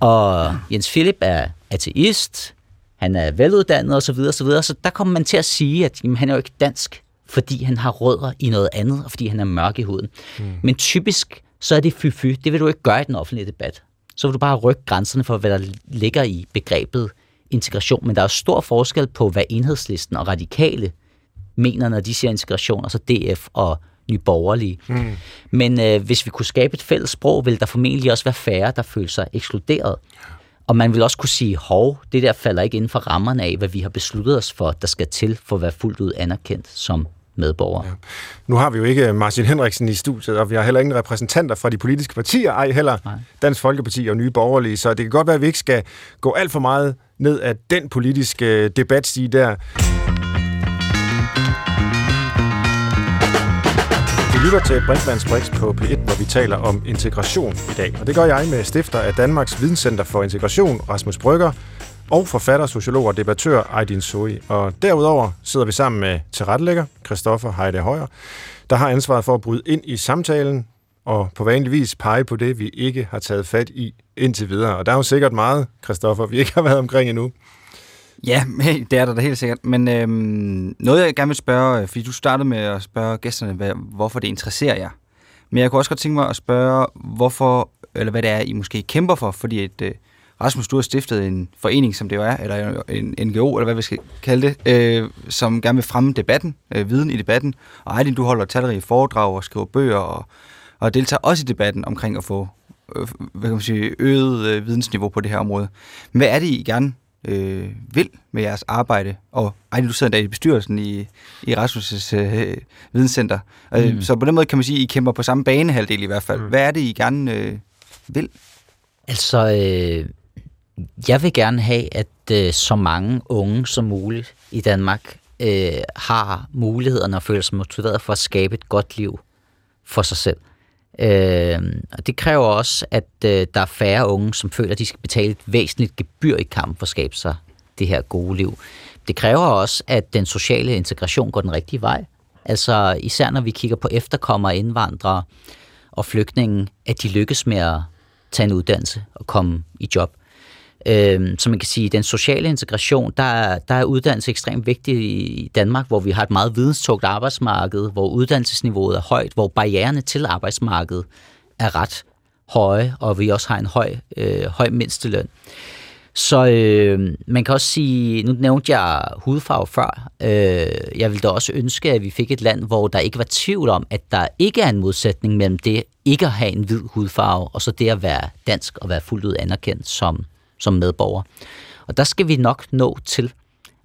Og Jens Philip er ateist, han er veluddannet osv. Så, så, så der kommer man til at sige, at jamen, han er jo ikke dansk, fordi han har rødder i noget andet, og fordi han er mørk i huden. Mm. Men typisk, så er det fy-fy. Det vil du ikke gøre i den offentlige debat. Så vil du bare rykke grænserne for, hvad der ligger i begrebet integration. Men der er stor forskel på, hvad enhedslisten og radikale mener, når de siger integration, altså DF og Nye Borgerlige. Mm. Men øh, hvis vi kunne skabe et fælles sprog, vil der formentlig også være færre, der føler sig ekskluderet. Og man vil også kunne sige, hov, det der falder ikke inden for rammerne af, hvad vi har besluttet os for, der skal til for at være fuldt ud anerkendt som medborgere. Ja. Nu har vi jo ikke Martin Henriksen i studiet, og vi har heller ingen repræsentanter fra de politiske partier, ej heller Nej. Dansk Folkeparti og Nye Borgerlige, så det kan godt være, at vi ikke skal gå alt for meget ned af den politiske debatstige der. Lytter til Brinkmanns Brix på P1, hvor vi taler om integration i dag. Og det gør jeg med stifter af Danmarks Videnscenter for Integration, Rasmus Brygger, og forfatter, sociolog og debattør Aydin Sohi. Og derudover sidder vi sammen med tilrettelægger Christoffer Heide Højer, der har ansvaret for at bryde ind i samtalen og på vanlig vis pege på det, vi ikke har taget fat i indtil videre. Og der er jo sikkert meget, Christoffer, vi ikke har været omkring endnu. Ja, det er der da helt sikkert. Men øhm, noget, jeg gerne vil spørge, øh, fordi du startede med at spørge gæsterne, hvad, hvorfor det interesserer jer. Men jeg kunne også godt tænke mig at spørge, hvorfor, eller hvad det er, I måske kæmper for, fordi et, øh, Rasmus, du har stiftet en forening, som det jo er, eller en NGO, eller hvad vi skal kalde det, øh, som gerne vil fremme debatten, øh, viden i debatten. Og Ejlin, du holder talrige foredrag og skriver bøger, og, og deltager også i debatten omkring at få øh, hvad kan man sige, øget øh, vidensniveau på det her område. Men hvad er det, I gerne øh, vil med jeres arbejde. Og ej, du sidder der i bestyrelsen i, i Rasmus' øh, videnscenter. Øh, mm. Så på den måde kan man sige, at I kæmper på samme banehalvdel i hvert fald. Mm. Hvad er det, I gerne øh, vil? Altså, øh, jeg vil gerne have, at øh, så mange unge som muligt i Danmark øh, har mulighederne og føler sig motiveret for at skabe et godt liv for sig selv. Øh, og det kræver også, at øh, der er færre unge, som føler, at de skal betale et væsentligt gebyr i kampen for at skabe sig det her gode liv. Det kræver også, at den sociale integration går den rigtige vej. Altså især når vi kigger på efterkommere, indvandrere og flygtninge, at de lykkes med at tage en uddannelse og komme i job. Øh, så man kan sige, den sociale integration, der er, der er uddannelse ekstremt vigtig i Danmark, hvor vi har et meget videnstugt arbejdsmarked, hvor uddannelsesniveauet er højt, hvor barriererne til arbejdsmarkedet er ret høje, og vi også har en høj, øh, høj mindsteløn. Så øh, man kan også sige, nu nævnte jeg hudfarve før, øh, jeg ville da også ønske, at vi fik et land, hvor der ikke var tvivl om, at der ikke er en modsætning mellem det ikke at have en hvid hudfarve, og så det at være dansk og være fuldt ud anerkendt som som medborger. Og der skal vi nok nå til.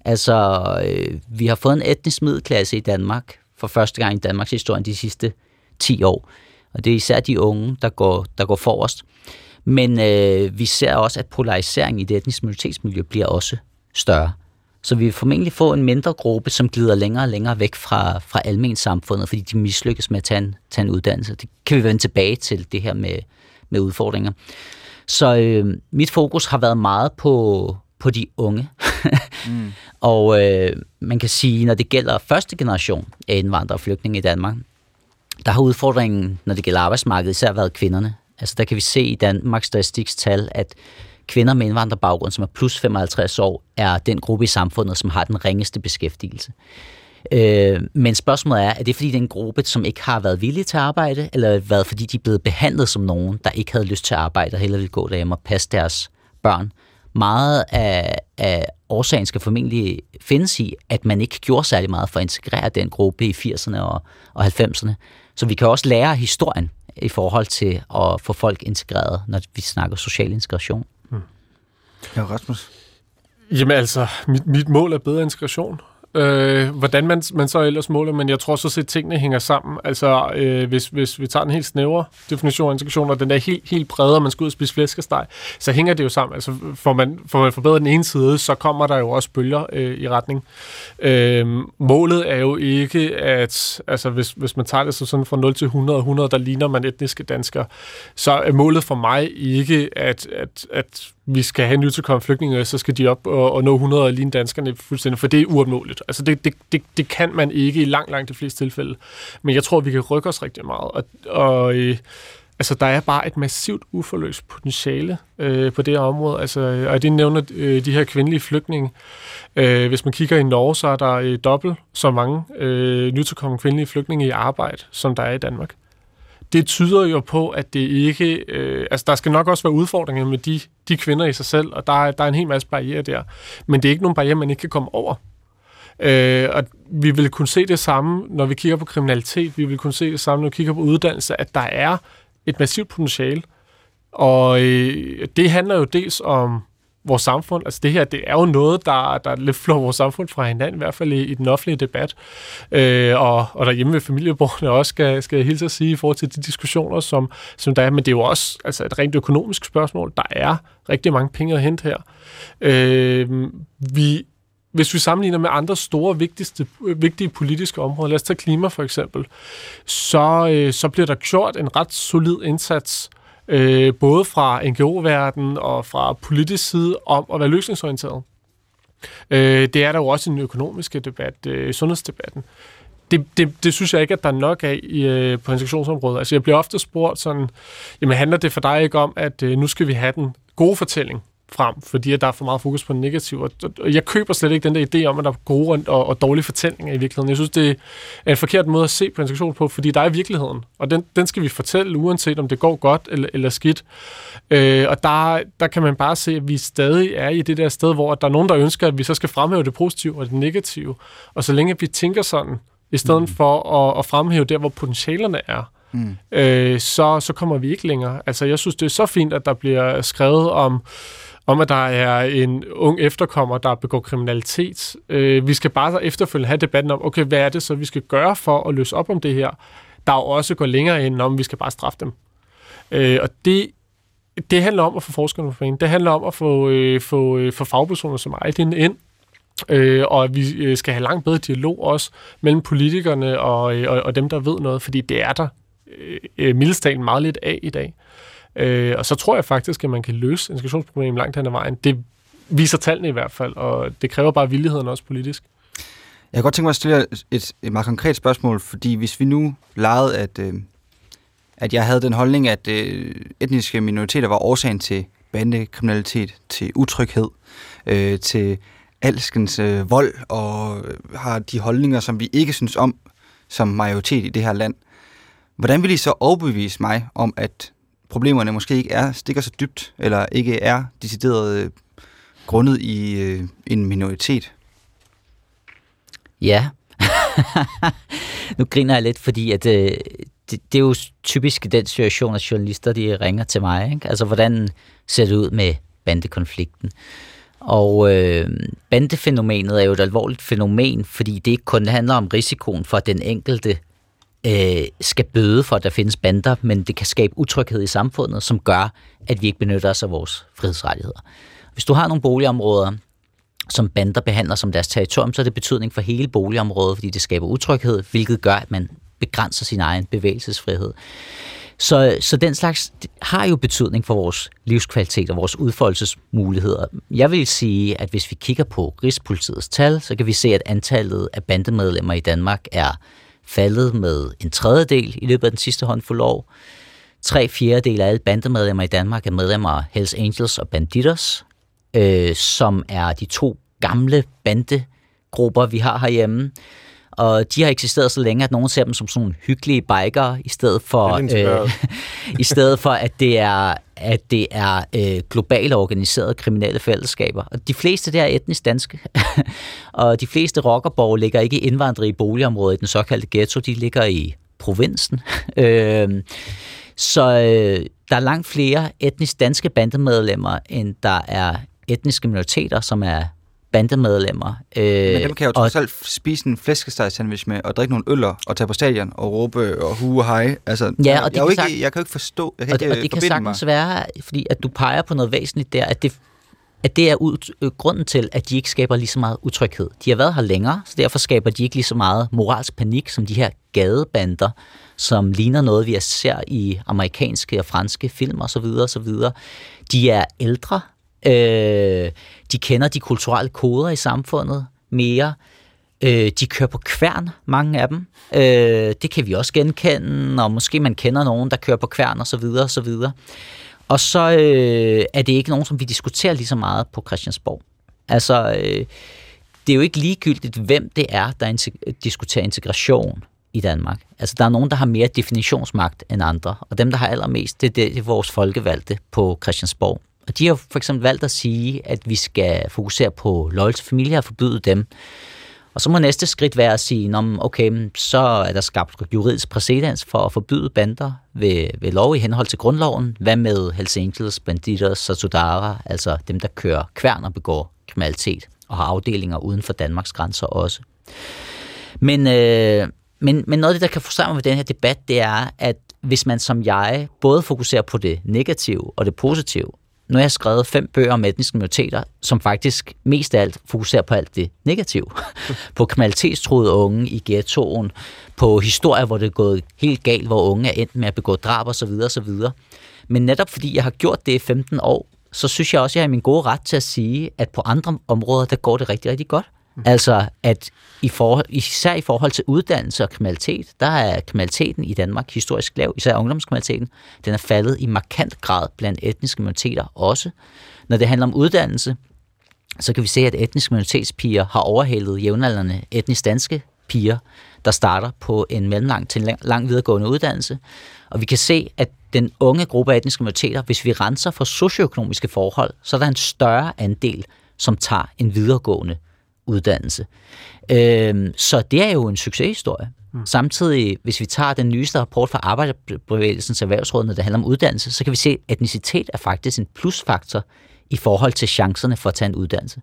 Altså, øh, vi har fået en etnisk middelklasse i Danmark for første gang i Danmarks historie de sidste 10 år. Og det er især de unge, der går, der går forrest. Men øh, vi ser også, at polariseringen i det etniske minoritetsmiljø bliver også større. Så vi vil formentlig få en mindre gruppe, som glider længere og længere væk fra, fra almen samfundet, fordi de mislykkes med at tage en, tage en uddannelse. Det kan vi vende tilbage til, det her med, med udfordringer. Så øh, mit fokus har været meget på, på de unge. mm. Og øh, man kan sige, når det gælder første generation af indvandrere og flygtninge i Danmark, der har udfordringen, når det gælder arbejdsmarkedet, især været kvinderne. Altså der kan vi se i Danmarks Statistiks tal, at kvinder med indvandrerbaggrund, som er plus 55 år, er den gruppe i samfundet, som har den ringeste beskæftigelse. Øh, men spørgsmålet er, er det fordi det er en gruppe, som ikke har været villige til at arbejde, eller været fordi de er blevet behandlet som nogen, der ikke havde lyst til at arbejde og hellere ville gå derhjemme og passe deres børn? meget af, af årsagen skal formentlig findes i, at man ikke gjorde særlig meget for at integrere den gruppe i 80'erne og, og 90'erne. Så vi kan også lære historien i forhold til at få folk integreret, når vi snakker social integration. Mm. Ja, Rasmus? Jamen altså, mit, mit mål er bedre integration øh, hvordan man, man så ellers måler, men jeg tror så at tingene hænger sammen. Altså, øh, hvis, hvis vi tager en helt snævre definition af integration, og den er helt, helt brede, og man skal ud og spise flæskesteg, så hænger det jo sammen. Altså, får man, får man forbedret den ene side, så kommer der jo også bølger øh, i retning. Øh, målet er jo ikke, at altså, hvis, hvis man tager det så sådan fra 0 til 100, 100, der ligner man etniske danskere, så er målet for mig ikke, at, at, at vi skal have nytilkommende flygtninge, så skal de op og, og nå 100 og ligne danskerne fuldstændig, for det er uopnåeligt. Altså det, det, det, det kan man ikke i langt, langt de fleste tilfælde. Men jeg tror, vi kan rykke os rigtig meget. Og, og øh, altså, der er bare et massivt uforløst potentiale øh, på det her område. Altså, øh, og det nævner øh, de her kvindelige flygtninge. Øh, hvis man kigger i Norge, så er der øh, dobbelt så mange øh, nytilkommende kvindelige flygtninge i arbejde, som der er i Danmark det tyder jo på, at det ikke... Øh, altså, der skal nok også være udfordringer med de, de kvinder i sig selv, og der er, der er en hel masse barriere der. Men det er ikke nogen barriere, man ikke kan komme over. Øh, og vi vil kunne se det samme, når vi kigger på kriminalitet. Vi vil kunne se det samme, når vi kigger på uddannelse, at der er et massivt potentiale. Og øh, det handler jo dels om vores samfund. Altså det her, det er jo noget, der, der lidt flår vores samfund fra hinanden, i hvert fald i, i den offentlige debat. Øh, og, og derhjemme ved familieborgerne også, skal, skal jeg hilse at sige, i forhold til de diskussioner, som, som der er. Men det er jo også altså et rent økonomisk spørgsmål. Der er rigtig mange penge at hente her. Øh, vi hvis vi sammenligner med andre store, vigtigste, vigtige politiske områder, lad os tage klima for eksempel, så, øh, så bliver der gjort en ret solid indsats øh, både fra NGO-verdenen og fra politisk side, om at være løsningsorienteret. Øh, det er der jo også i den økonomiske debat, øh, sundhedsdebatten. Det, det, det synes jeg ikke, at der er nok af i, øh, på integrationsområdet. Altså, jeg bliver ofte spurgt sådan, jamen handler det for dig ikke om, at øh, nu skal vi have den gode fortælling? Frem, fordi der er for meget fokus på det negative. Og jeg køber slet ikke den der idé om, at der er gode og, og dårlige fortællinger i virkeligheden. Jeg synes, det er en forkert måde at se på integration på, fordi der er virkeligheden, og den, den skal vi fortælle, uanset om det går godt eller, eller skidt. Øh, og der, der kan man bare se, at vi stadig er i det der sted, hvor der er nogen, der ønsker, at vi så skal fremhæve det positive og det negative. Og så længe vi tænker sådan, i stedet mm. for at, at fremhæve der, hvor potentialerne er, mm. øh, så, så kommer vi ikke længere. Altså, jeg synes, det er så fint, at der bliver skrevet om om, at der er en ung efterkommer, der begår kriminalitet. Øh, vi skal bare efterfølgende have debatten om, okay, hvad er det så, vi skal gøre for at løse op om det her, der jo også går længere end om, vi skal bare straffe dem. Øh, og det, det handler om at få forskerne på banen. Det handler om at få, øh, få, øh, få fagpersoner som Aydin ind, øh, og at vi øh, skal have langt bedre dialog også mellem politikerne og, øh, og, og dem, der ved noget, fordi det er der øh, øh mildestalen meget lidt af i dag. Øh, og så tror jeg faktisk, at man kan løse integrationsproblemet langt hen ad vejen. Det viser tallene i hvert fald, og det kræver bare villigheden også politisk. Jeg kan godt tænke mig at stille et, et meget konkret spørgsmål, fordi hvis vi nu legede, at, øh, at jeg havde den holdning, at øh, etniske minoriteter var årsagen til bandekriminalitet, til utryghed, øh, til alskens øh, vold, og har de holdninger, som vi ikke synes om som majoritet i det her land. Hvordan vil I så overbevise mig om, at problemerne måske ikke er stikker så dybt, eller ikke er decideret øh, grundet i øh, en minoritet? Ja. nu griner jeg lidt, fordi at, øh, det, det er jo typisk den situation, at journalister de ringer til mig. Ikke? Altså, hvordan ser det ud med bandekonflikten? Og øh, bandefænomenet er jo et alvorligt fænomen, fordi det ikke kun handler om risikoen for den enkelte øh, skal bøde for, at der findes bander, men det kan skabe utryghed i samfundet, som gør, at vi ikke benytter os af vores frihedsrettigheder. Hvis du har nogle boligområder, som bander behandler som deres territorium, så er det betydning for hele boligområdet, fordi det skaber utryghed, hvilket gør, at man begrænser sin egen bevægelsesfrihed. Så, så den slags har jo betydning for vores livskvalitet og vores udfoldelsesmuligheder. Jeg vil sige, at hvis vi kigger på Rigspolitiets tal, så kan vi se, at antallet af bandemedlemmer i Danmark er faldet med en tredjedel i løbet af den sidste håndfuld år. Tre fjerdedel af alle bandemedlemmer i Danmark er medlemmer af Hells Angels og Banditers, øh, som er de to gamle bandegrupper, vi har herhjemme og de har eksisteret så længe, at nogen ser dem som sådan nogle hyggelige bikere, i stedet for, øh, i stedet for at det er, at det er øh, globalt organiserede kriminelle fællesskaber. Og de fleste der er etnisk danske, og de fleste rockerborg ligger ikke i indvandrige boligområder i den såkaldte ghetto, de ligger i provinsen. øh, så øh, der er langt flere etnisk danske bandemedlemmer, end der er etniske minoriteter, som er bandemedlemmer. Øh, Men dem kan jo trods alt spise en flæskesteg-sandwich med, og drikke nogle øller, og tage på stadion, og råbe og hue hej. Altså, ja, og jeg, jeg, ikke, sagt, jeg kan jo ikke forstå, jeg kan og det, ikke og det kan sagtens mig. være, fordi at du peger på noget væsentligt der, at det, at det er ud, øh, grunden til, at de ikke skaber lige så meget utryghed. De har været her længere, så derfor skaber de ikke lige så meget moralsk panik, som de her gadebander, som ligner noget, vi ser i amerikanske og franske film osv. osv. De er ældre, øh, de kender de kulturelle koder i samfundet mere, øh, de kører på kværn, mange af dem. Øh, det kan vi også genkende, og måske man kender nogen, der kører på kværn osv. osv. Og så øh, er det ikke nogen, som vi diskuterer lige så meget på Christiansborg. Altså, øh, det er jo ikke ligegyldigt, hvem det er, der integ- diskuterer integration i Danmark. Altså, der er nogen, der har mere definitionsmagt end andre, og dem, der har allermest, det, det er vores folkevalgte på Christiansborg. Og de har for eksempel valgt at sige, at vi skal fokusere på loyal familie og forbyde dem. Og så må næste skridt være at sige, okay, så er der skabt juridisk præcedens for at forbyde bander ved, ved lov i henhold til grundloven. Hvad med Hells Angels, Banditos, Satudara, altså dem, der kører kværn og begår kriminalitet og har afdelinger uden for Danmarks grænser også. Men, øh, men, men noget af det, der kan frustrere mig ved den her debat, det er, at hvis man som jeg både fokuserer på det negative og det positive, nu har jeg skrevet fem bøger om etniske minoriteter, som faktisk mest af alt fokuserer på alt det negative. på kriminalitetstruede unge i ghettoen, på historier, hvor det er gået helt galt, hvor unge er endt med at begå drab osv. osv. Men netop fordi jeg har gjort det i 15 år, så synes jeg også, at jeg har min gode ret til at sige, at på andre områder, der går det rigtig, rigtig godt. Mm-hmm. Altså, at i for, især i forhold til uddannelse og kriminalitet, der er kriminaliteten i Danmark historisk lav, især ungdomskriminaliteten. Den er faldet i markant grad blandt etniske minoriteter også. Når det handler om uddannelse, så kan vi se, at etniske minoritetspiger har overhældet jævnaldrende etnisk danske piger, der starter på en mellemlang til en lang videregående uddannelse. Og vi kan se, at den unge gruppe af etniske minoriteter, hvis vi renser for socioøkonomiske forhold, så er der en større andel, som tager en videregående uddannelse. Øh, så det er jo en succeshistorie. Mm. Samtidig, hvis vi tager den nyeste rapport fra Arbejderbevægelsens Erhvervsråd, når det handler om uddannelse, så kan vi se, at etnicitet er faktisk en plusfaktor i forhold til chancerne for at tage en uddannelse.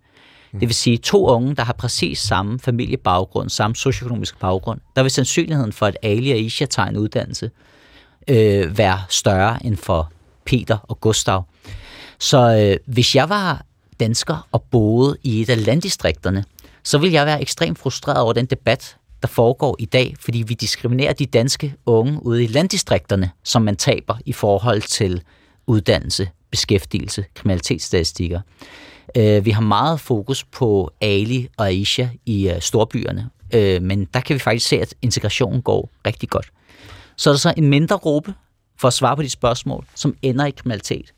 Mm. Det vil sige, to unge, der har præcis samme familiebaggrund, samme socioøkonomisk baggrund, der vil sandsynligheden for, at Ali og Isha tager en uddannelse, øh, være større end for Peter og Gustav. Så øh, hvis jeg var dansker og boede i et af landdistrikterne, så vil jeg være ekstremt frustreret over den debat, der foregår i dag, fordi vi diskriminerer de danske unge ude i landdistrikterne, som man taber i forhold til uddannelse, beskæftigelse, kriminalitetsstatistikker. Øh, vi har meget fokus på Ali og Aisha i øh, storbyerne, øh, men der kan vi faktisk se, at integrationen går rigtig godt. Så er der så en mindre gruppe, for at svare på de spørgsmål, som ender i kriminalitet.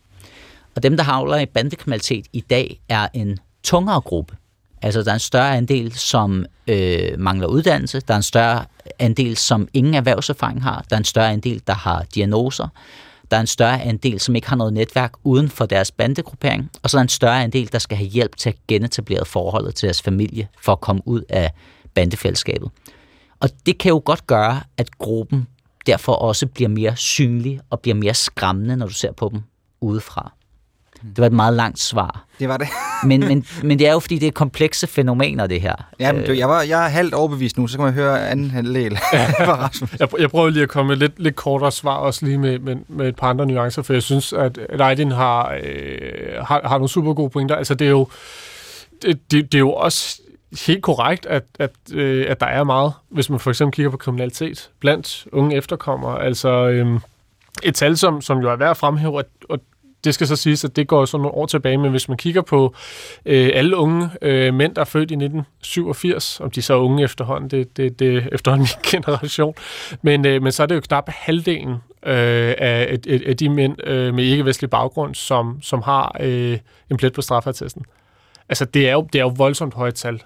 Og dem, der havler i bandekriminalitet i dag, er en tungere gruppe. Altså, der er en større andel, som øh, mangler uddannelse. Der er en større andel, som ingen erhvervserfaring har. Der er en større andel, der har diagnoser. Der er en større andel, som ikke har noget netværk uden for deres bandegruppering. Og så er der en større andel, der skal have hjælp til at genetablere forholdet til deres familie for at komme ud af bandefællesskabet. Og det kan jo godt gøre, at gruppen derfor også bliver mere synlig og bliver mere skræmmende, når du ser på dem udefra. Det var et meget langt svar. Det var det. men, men, men det er jo, fordi det er komplekse fænomener, det her. Ja, men jeg, var, jeg er halvt overbevist nu, så kan man høre anden halvdel jeg, jeg prøver lige at komme med lidt, lidt kortere svar, også lige med, med, med et par andre nuancer, for jeg synes, at Leiden har, øh, har, har nogle super gode pointer. Altså, det er jo, det, det, det er jo også helt korrekt, at, at, øh, at der er meget, hvis man for eksempel kigger på kriminalitet blandt unge efterkommere. Altså, øh, et tal, som, som jo er værd at fremhæve, og, og det skal så siges, at det går så nogle år tilbage, men hvis man kigger på øh, alle unge øh, mænd, der er født i 1987, om de så er unge efterhånden, det, det, det efterhånden min generation, men, øh, men så er det jo knap halvdelen øh, af, af, af de mænd øh, med ikke-vestlig baggrund, som, som har øh, en plet på straffertesten. Altså, det er jo, det er jo voldsomt højt tal.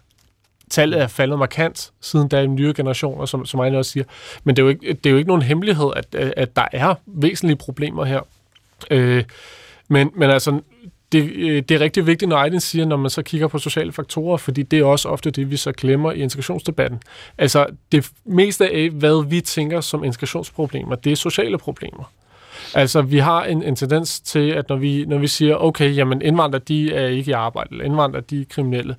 tallet er faldet markant siden der er nye generationer, som, som Ejne også siger. Men det er, jo ikke, det er jo ikke nogen hemmelighed, at, at der er væsentlige problemer her. Øh, men, men altså, det, øh, det er rigtig vigtigt, når Aiden siger, når man så kigger på sociale faktorer, fordi det er også ofte det, vi så glemmer i integrationsdebatten. Altså, det meste af, hvad vi tænker som integrationsproblemer, det er sociale problemer. Altså, vi har en, en tendens til, at når vi, når vi siger, okay, jamen indvandrere, de er ikke i arbejde, eller indvandrere, de er kriminelle,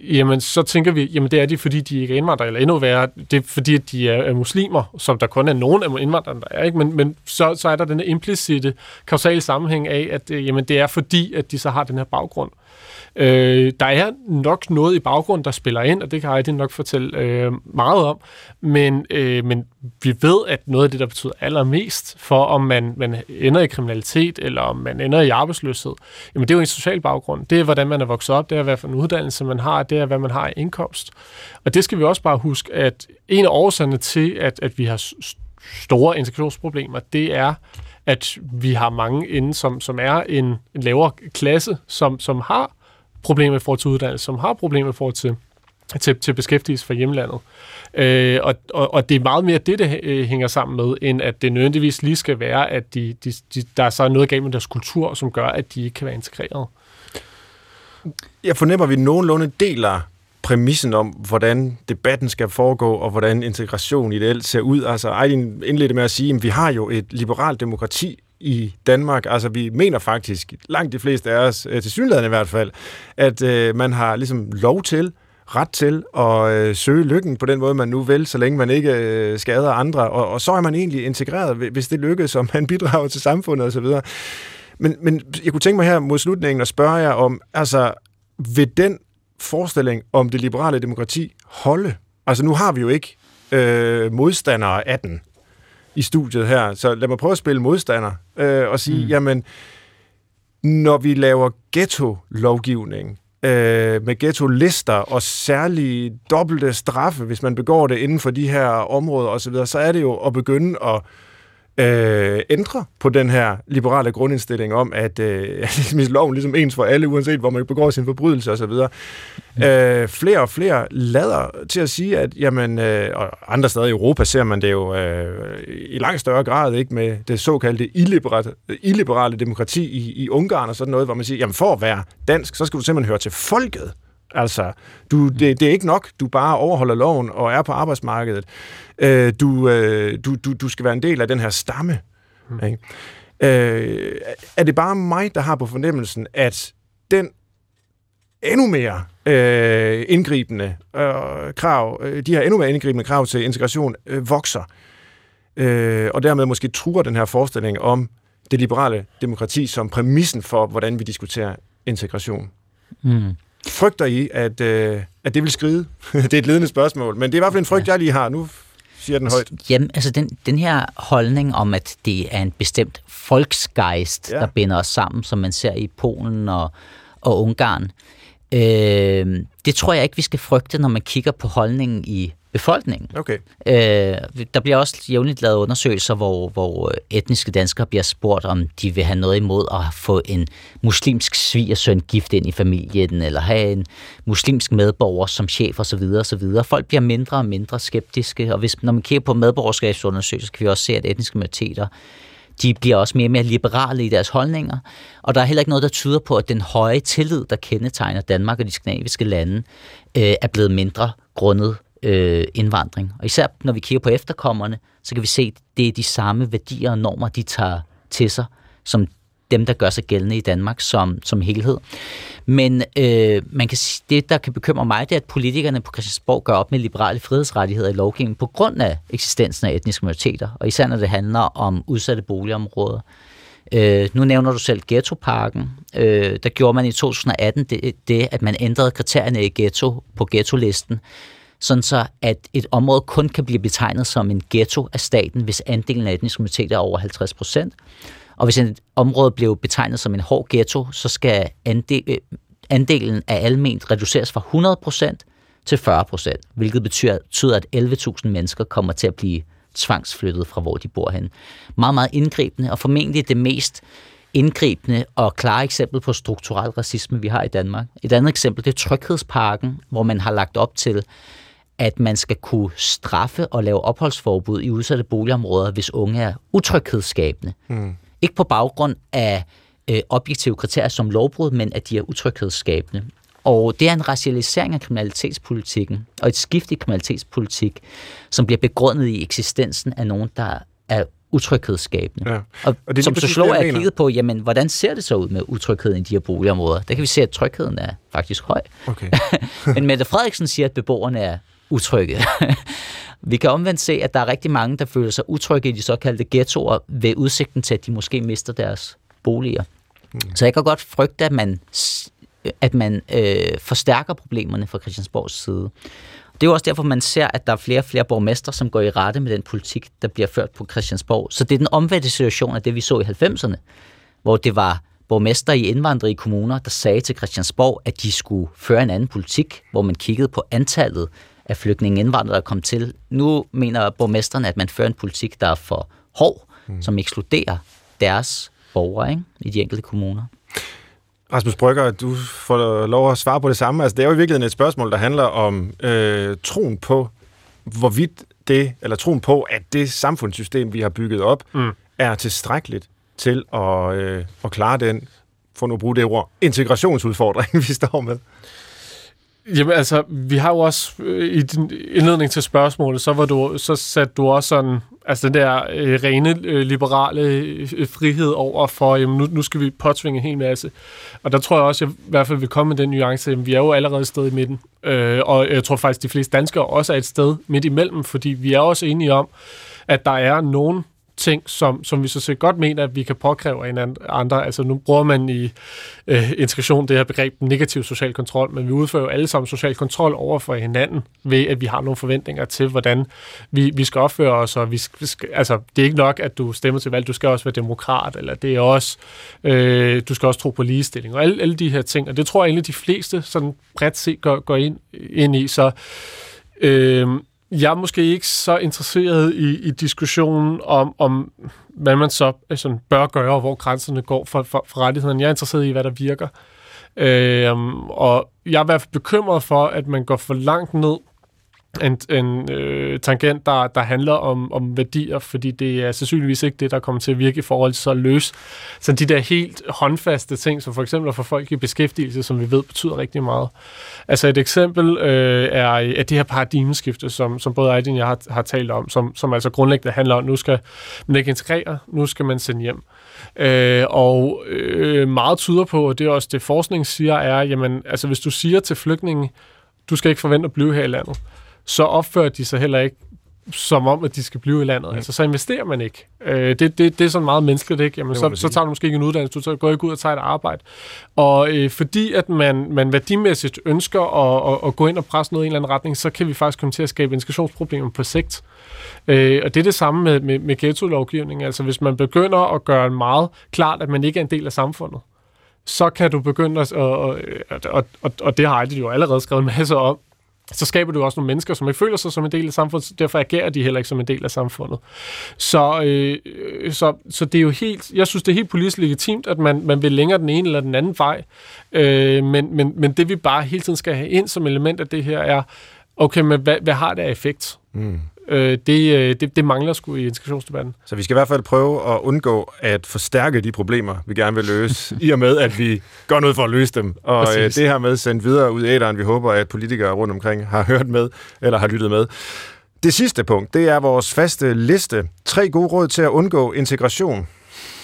jamen så tænker vi, jamen det er de, fordi de ikke er indvandrere, eller endnu værre, det er fordi, at de er, er muslimer, som der kun er nogen af indvandrerne, der er, ikke? Men, men så, så er der den implicite kausale sammenhæng af, at øh, jamen, det er fordi, at de så har den her baggrund. Øh, Øh, der er nok noget i baggrunden, der spiller ind, og det kan Heidi nok fortælle øh, meget om, men, øh, men vi ved, at noget af det, der betyder allermest for, om man, man ender i kriminalitet, eller om man ender i arbejdsløshed, jamen det er jo en social baggrund. Det er, hvordan man er vokset op, det er, hvad for en uddannelse man har, det er, hvad man har i indkomst. Og det skal vi også bare huske, at en af årsagerne til, at, at vi har store integrationsproblemer, det er, at vi har mange inde, som, som er en, en lavere klasse, som, som har problemer i forhold til uddannelse, som har problemer i forhold til, til, til beskæftigelse for hjemlandet. Øh, og, og, og det er meget mere det, det øh, hænger sammen med, end at det nødvendigvis lige skal være, at de, de, de, der er så noget galt med deres kultur, som gør, at de ikke kan være integreret. Jeg fornemmer, at vi nogenlunde deler præmissen om, hvordan debatten skal foregå, og hvordan integration ideelt ser ud. Altså, Ejlin indledte med at sige, at vi har jo et liberalt demokrati, i Danmark. Altså, vi mener faktisk, langt de fleste af os, øh, til synligheden i hvert fald, at øh, man har ligesom lov til, ret til at øh, søge lykken på den måde, man nu vil, så længe man ikke øh, skader andre. Og, og så er man egentlig integreret, hvis det lykkes, og man bidrager til samfundet osv. Men, men jeg kunne tænke mig her mod slutningen at spørge jer om, altså, vil den forestilling om det liberale demokrati holde? Altså, nu har vi jo ikke øh, modstandere af den i studiet her. Så lad mig prøve at spille modstander øh, og sige, mm. jamen, når vi laver ghetto-lovgivning, øh, med ghetto-lister og særlige dobbelte straffe, hvis man begår det inden for de her områder osv., så, så er det jo at begynde at øh, ændre på den her liberale grundindstilling om, at øh, loven ligesom ens for alle, uanset hvor man begår sin forbrydelse osv. Mm. Øh, flere og flere lader til at sige, at jamen, øh, og andre steder i Europa ser man det jo øh, i langt større grad ikke med det såkaldte illiberale, illiberale demokrati i, i Ungarn og sådan noget, hvor man siger, jamen for at være dansk, så skal du simpelthen høre til folket. Altså, du, det, det er ikke nok, du bare overholder loven og er på arbejdsmarkedet. Øh, du, øh, du, du, du skal være en del af den her stamme. Mm. Ikke? Øh, er det bare mig, der har på fornemmelsen, at den endnu mere øh, indgribende øh, krav, øh, de her endnu mere indgribende krav til integration øh, vokser, øh, og dermed måske truer den her forestilling om det liberale demokrati som præmissen for, hvordan vi diskuterer integration. Mm. Frygter I, at, øh, at det vil skride? det er et ledende spørgsmål, men det er i hvert fald en frygt, jeg lige har. Nu siger den højt. Jamen, altså den, den her holdning om, at det er en bestemt folksgeist, ja. der binder os sammen, som man ser i Polen og, og Ungarn, øh, det tror jeg ikke, vi skal frygte, når man kigger på holdningen i befolkningen. Okay. Øh, der bliver også jævnligt lavet undersøgelser, hvor, hvor etniske danskere bliver spurgt, om de vil have noget imod at få en muslimsk svigersøn gift ind i familien, eller have en muslimsk medborger som chef osv. osv. Folk bliver mindre og mindre skeptiske, og hvis, når man kigger på medborgerskabsundersøgelser, kan vi også se, at etniske minoriteter de bliver også mere og mere liberale i deres holdninger, og der er heller ikke noget, der tyder på, at den høje tillid, der kendetegner Danmark og de skandinaviske lande, øh, er blevet mindre grundet øh, indvandring. Og især når vi kigger på efterkommerne, så kan vi se, at det er de samme værdier og normer, de tager til sig, som dem, der gør sig gældende i Danmark som, som helhed. Men øh, man kan sige, det, der kan bekymre mig, det er, at politikerne på Christiansborg gør op med liberale frihedsrettigheder i lovgivningen på grund af eksistensen af etniske minoriteter, og især når det handler om udsatte boligområder. Øh, nu nævner du selv ghettoparken. Øh, der gjorde man i 2018 det, det, at man ændrede kriterierne i ghetto på ghetto-listen, sådan så at et område kun kan blive betegnet som en ghetto af staten, hvis andelen af etniske minoriteter er over 50 procent. Og hvis et område bliver betegnet som en hård ghetto, så skal øh, andelen af alment reduceres fra 100 procent til 40 procent, hvilket betyder, betyder, at 11.000 mennesker kommer til at blive tvangsflyttet fra, hvor de bor hen. Meget, meget indgribende, og formentlig det mest indgribende og klare eksempel på strukturel racisme, vi har i Danmark. Et andet eksempel, det er Tryghedsparken, hvor man har lagt op til, at man skal kunne straffe og lave opholdsforbud i udsatte boligområder, hvis unge er utryghedsskabende. Mm. Ikke på baggrund af øh, objektive kriterier som lovbrud, men at de er utryghedsskabende. Og det er en racialisering af kriminalitetspolitikken, og et skift i kriminalitetspolitik, som bliver begrundet i eksistensen af nogen, der er utryghedsskabende. Ja. Og, og det som sociolog er kigget på, jamen, hvordan ser det så ud med utrygheden i de her boligområder? Der kan vi se, at trygheden er faktisk høj. Okay. Men Mette Frederiksen siger, at beboerne er utrygge. vi kan omvendt se, at der er rigtig mange, der føler sig utrygge i de såkaldte ghettoer ved udsigten til, at de måske mister deres boliger. Mm. Så jeg kan godt frygte, at man, at man øh, forstærker problemerne fra Christiansborgs side. Det er jo også derfor, man ser, at der er flere og flere borgmestre, som går i rette med den politik, der bliver ført på Christiansborg. Så det er den omvendte situation af det, vi så i 90'erne, hvor det var borgmester i indvandrige kommuner, der sagde til Christiansborg, at de skulle føre en anden politik, hvor man kiggede på antallet af flygtninge indvandrere, der kom til. Nu mener borgmesterne, at man fører en politik, der er for hård, mm. som ekskluderer deres borgere ikke? i de enkelte kommuner. Rasmus Brygger, du får lov at svare på det samme. Altså, det er jo i virkeligheden et spørgsmål, der handler om øh, troen på, hvorvidt det, eller troen på, at det samfundssystem, vi har bygget op, mm. er tilstrækkeligt til at, øh, at klare den, for nu at bruge det ord, integrationsudfordring, vi står med. Jamen altså, vi har jo også øh, i din indledning til spørgsmålet, så, var du, så satte du også sådan, altså den der øh, rene øh, liberale øh, frihed over for, jamen nu, nu skal vi påtvinge en hel masse. Og der tror jeg også, jeg i hvert fald vil komme med den nuance, at vi er jo allerede et sted i midten. Øh, og jeg tror faktisk, de fleste danskere også er et sted midt imellem, fordi vi er også enige om, at der er nogen ting, som, som vi så set godt mener, at vi kan påkræve en andre. Altså nu bruger man i øh, integration det her begreb negativ social kontrol, men vi udfører jo alle sammen social kontrol over for hinanden, ved at vi har nogle forventninger til, hvordan vi, vi skal opføre os, og vi skal, altså, det er ikke nok, at du stemmer til valg, du skal også være demokrat, eller det er også, øh, du skal også tro på ligestilling, og alle, alle de her ting, og det tror jeg egentlig, de fleste sådan bredt set går, går ind, ind i, så øh, jeg er måske ikke så interesseret i, i diskussionen om, om, hvad man så altså, bør gøre, og hvor grænserne går for, for, for rettighederne. Jeg er interesseret i, hvad der virker. Øh, og jeg er i hvert fald bekymret for, at man går for langt ned en, en øh, tangent, der, der handler om, om værdier, fordi det er sandsynligvis ikke det, der kommer til at virke i forhold til så at løse så de der helt håndfaste ting, som for eksempel at få folk i beskæftigelse, som vi ved betyder rigtig meget. Altså et eksempel øh, er, er det her paradigmeskifte, som, som både Aydin og jeg har, har talt om, som, som altså grundlæggende handler om, nu skal man ikke integrere, nu skal man sende hjem. Øh, og øh, meget tyder på, og det er også det forskning siger, er, jamen, altså hvis du siger til flygtninge, du skal ikke forvente at blive her i landet, så opfører de sig heller ikke som om, at de skal blive i landet. Mm. Altså, så investerer man ikke. Øh, det, det, det er sådan meget menneskeligt, ikke? Jamen, så, så tager du måske ikke en uddannelse, du går ikke ud og tager et arbejde. Og øh, fordi at man, man værdimæssigt ønsker at, at, at gå ind og presse noget i en eller anden retning, så kan vi faktisk komme til at skabe integrationsproblemer på sigt. Øh, og det er det samme med, med, med ghetto-lovgivning. Altså, hvis man begynder at gøre meget klart, at man ikke er en del af samfundet, så kan du begynde at, og, og, og, og, det har jeg jo allerede skrevet en masse om, så skaber du også nogle mennesker, som ikke føler sig som en del af samfundet, derfor agerer de heller ikke som en del af samfundet. Så, øh, så, så det er jo helt, jeg synes, det er helt politisk legitimt, at man, man vil længere den ene eller den anden vej, øh, men, men, men det vi bare hele tiden skal have ind som element af det her er, okay, men hvad, hvad har det af effekt? Mm. Øh, det, øh, det, det mangler sgu i integrationsdebatten. Så vi skal i hvert fald prøve at undgå at forstærke de problemer, vi gerne vil løse, i og med, at vi gør noget for at løse dem. Og øh, det her med sendt videre ud i æderen, vi håber, at politikere rundt omkring har hørt med, eller har lyttet med. Det sidste punkt, det er vores faste liste. Tre gode råd til at undgå integration.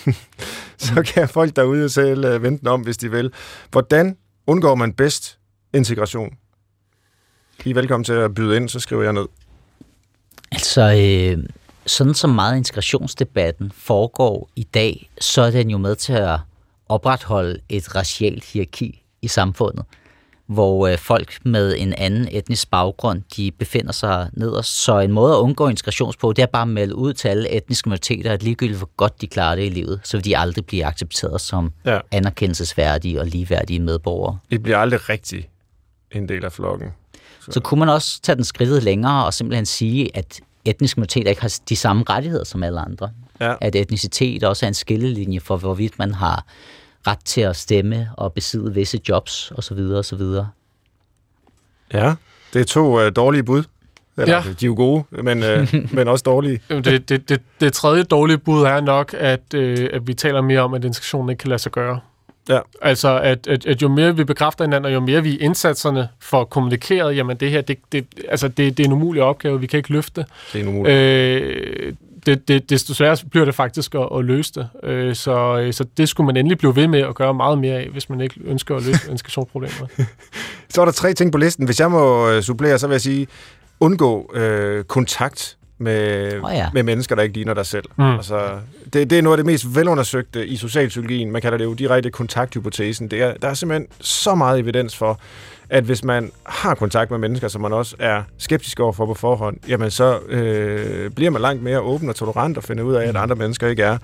Så kan folk derude selv øh, vente om, hvis de vil. Hvordan undgår man bedst integration? I er velkommen til at byde ind, så skriver jeg ned. Altså, øh, sådan som meget integrationsdebatten foregår i dag, så er den jo med til at opretholde et racialt hierarki i samfundet, hvor øh, folk med en anden etnisk baggrund, de befinder sig nederst. Så en måde at undgå integrations på, det er bare at melde ud til alle etniske minoriteter, at ligegyldigt hvor godt de klarer det i livet, så vil de aldrig blive accepteret som ja. anerkendelsesværdige og ligeværdige medborgere. De bliver aldrig rigtig en del af flokken. Så. så kunne man også tage den skridtet længere og simpelthen sige, at etniske minoriteter ikke har de samme rettigheder som alle andre. Ja. At etnicitet også er en skillelinje for, hvorvidt man har ret til at stemme og besidde visse jobs osv. osv. Ja, det er to øh, dårlige bud. Eller, ja. De er jo gode, men, øh, men også dårlige. Det, det, det, det tredje dårlige bud er nok, at, øh, at vi taler mere om, at integrationen ikke kan lade sig gøre. Ja. Altså, at, at, at jo mere vi bekræfter hinanden, og jo mere vi indsatserne får kommunikeret, jamen det her, det, det, altså det, det er en umulig opgave, vi kan ikke løfte. Det er en umulig. Øh, det, det, desto sværere bliver det faktisk at, at løse det. Øh, så, øh, så det skulle man endelig blive ved med at gøre meget mere af, hvis man ikke ønsker at løse integrationsproblemer. så er der tre ting på listen. Hvis jeg må øh, supplere, så vil jeg sige, undgå øh, kontakt med, oh ja. med mennesker, der ikke ligner dig selv. Mm. Altså, det, det er noget af det mest velundersøgte i socialpsykologien. Man kalder det jo direkte kontakthypotesen. Det er, der er simpelthen så meget evidens for, at hvis man har kontakt med mennesker, som man også er skeptisk overfor på forhånd, jamen så øh, bliver man langt mere åben og tolerant og finder ud af, at andre mennesker ikke er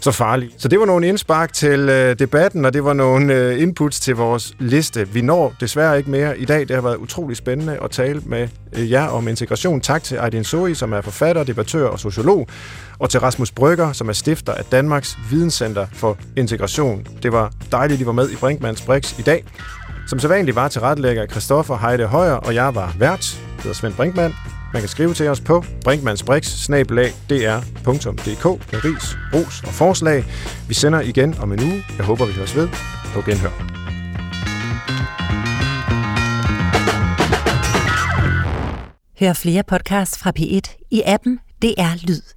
så farlige. Så det var nogle indspark til øh, debatten, og det var nogle øh, inputs til vores liste. Vi når desværre ikke mere i dag. Det har været utrolig spændende at tale med øh, jer om integration. Tak til Aydin Zoe, som er forfatter, debattør og sociolog, og til Rasmus Brygger, som er stifter af Danmarks Videnscenter for Integration. Det var dejligt, at I var med i Brinkmanns Brix i dag. Som sædvanligt var til retlægger Christoffer Heide Højer, og jeg var vært, hedder Svend Brinkmann. Man kan skrive til os på brinkmannsbrix.dr.dk med ris, ros og forslag. Vi sender igen om en uge. Jeg håber, vi høres ved. På genhør. Hør flere podcasts fra P1 i appen DR Lyd.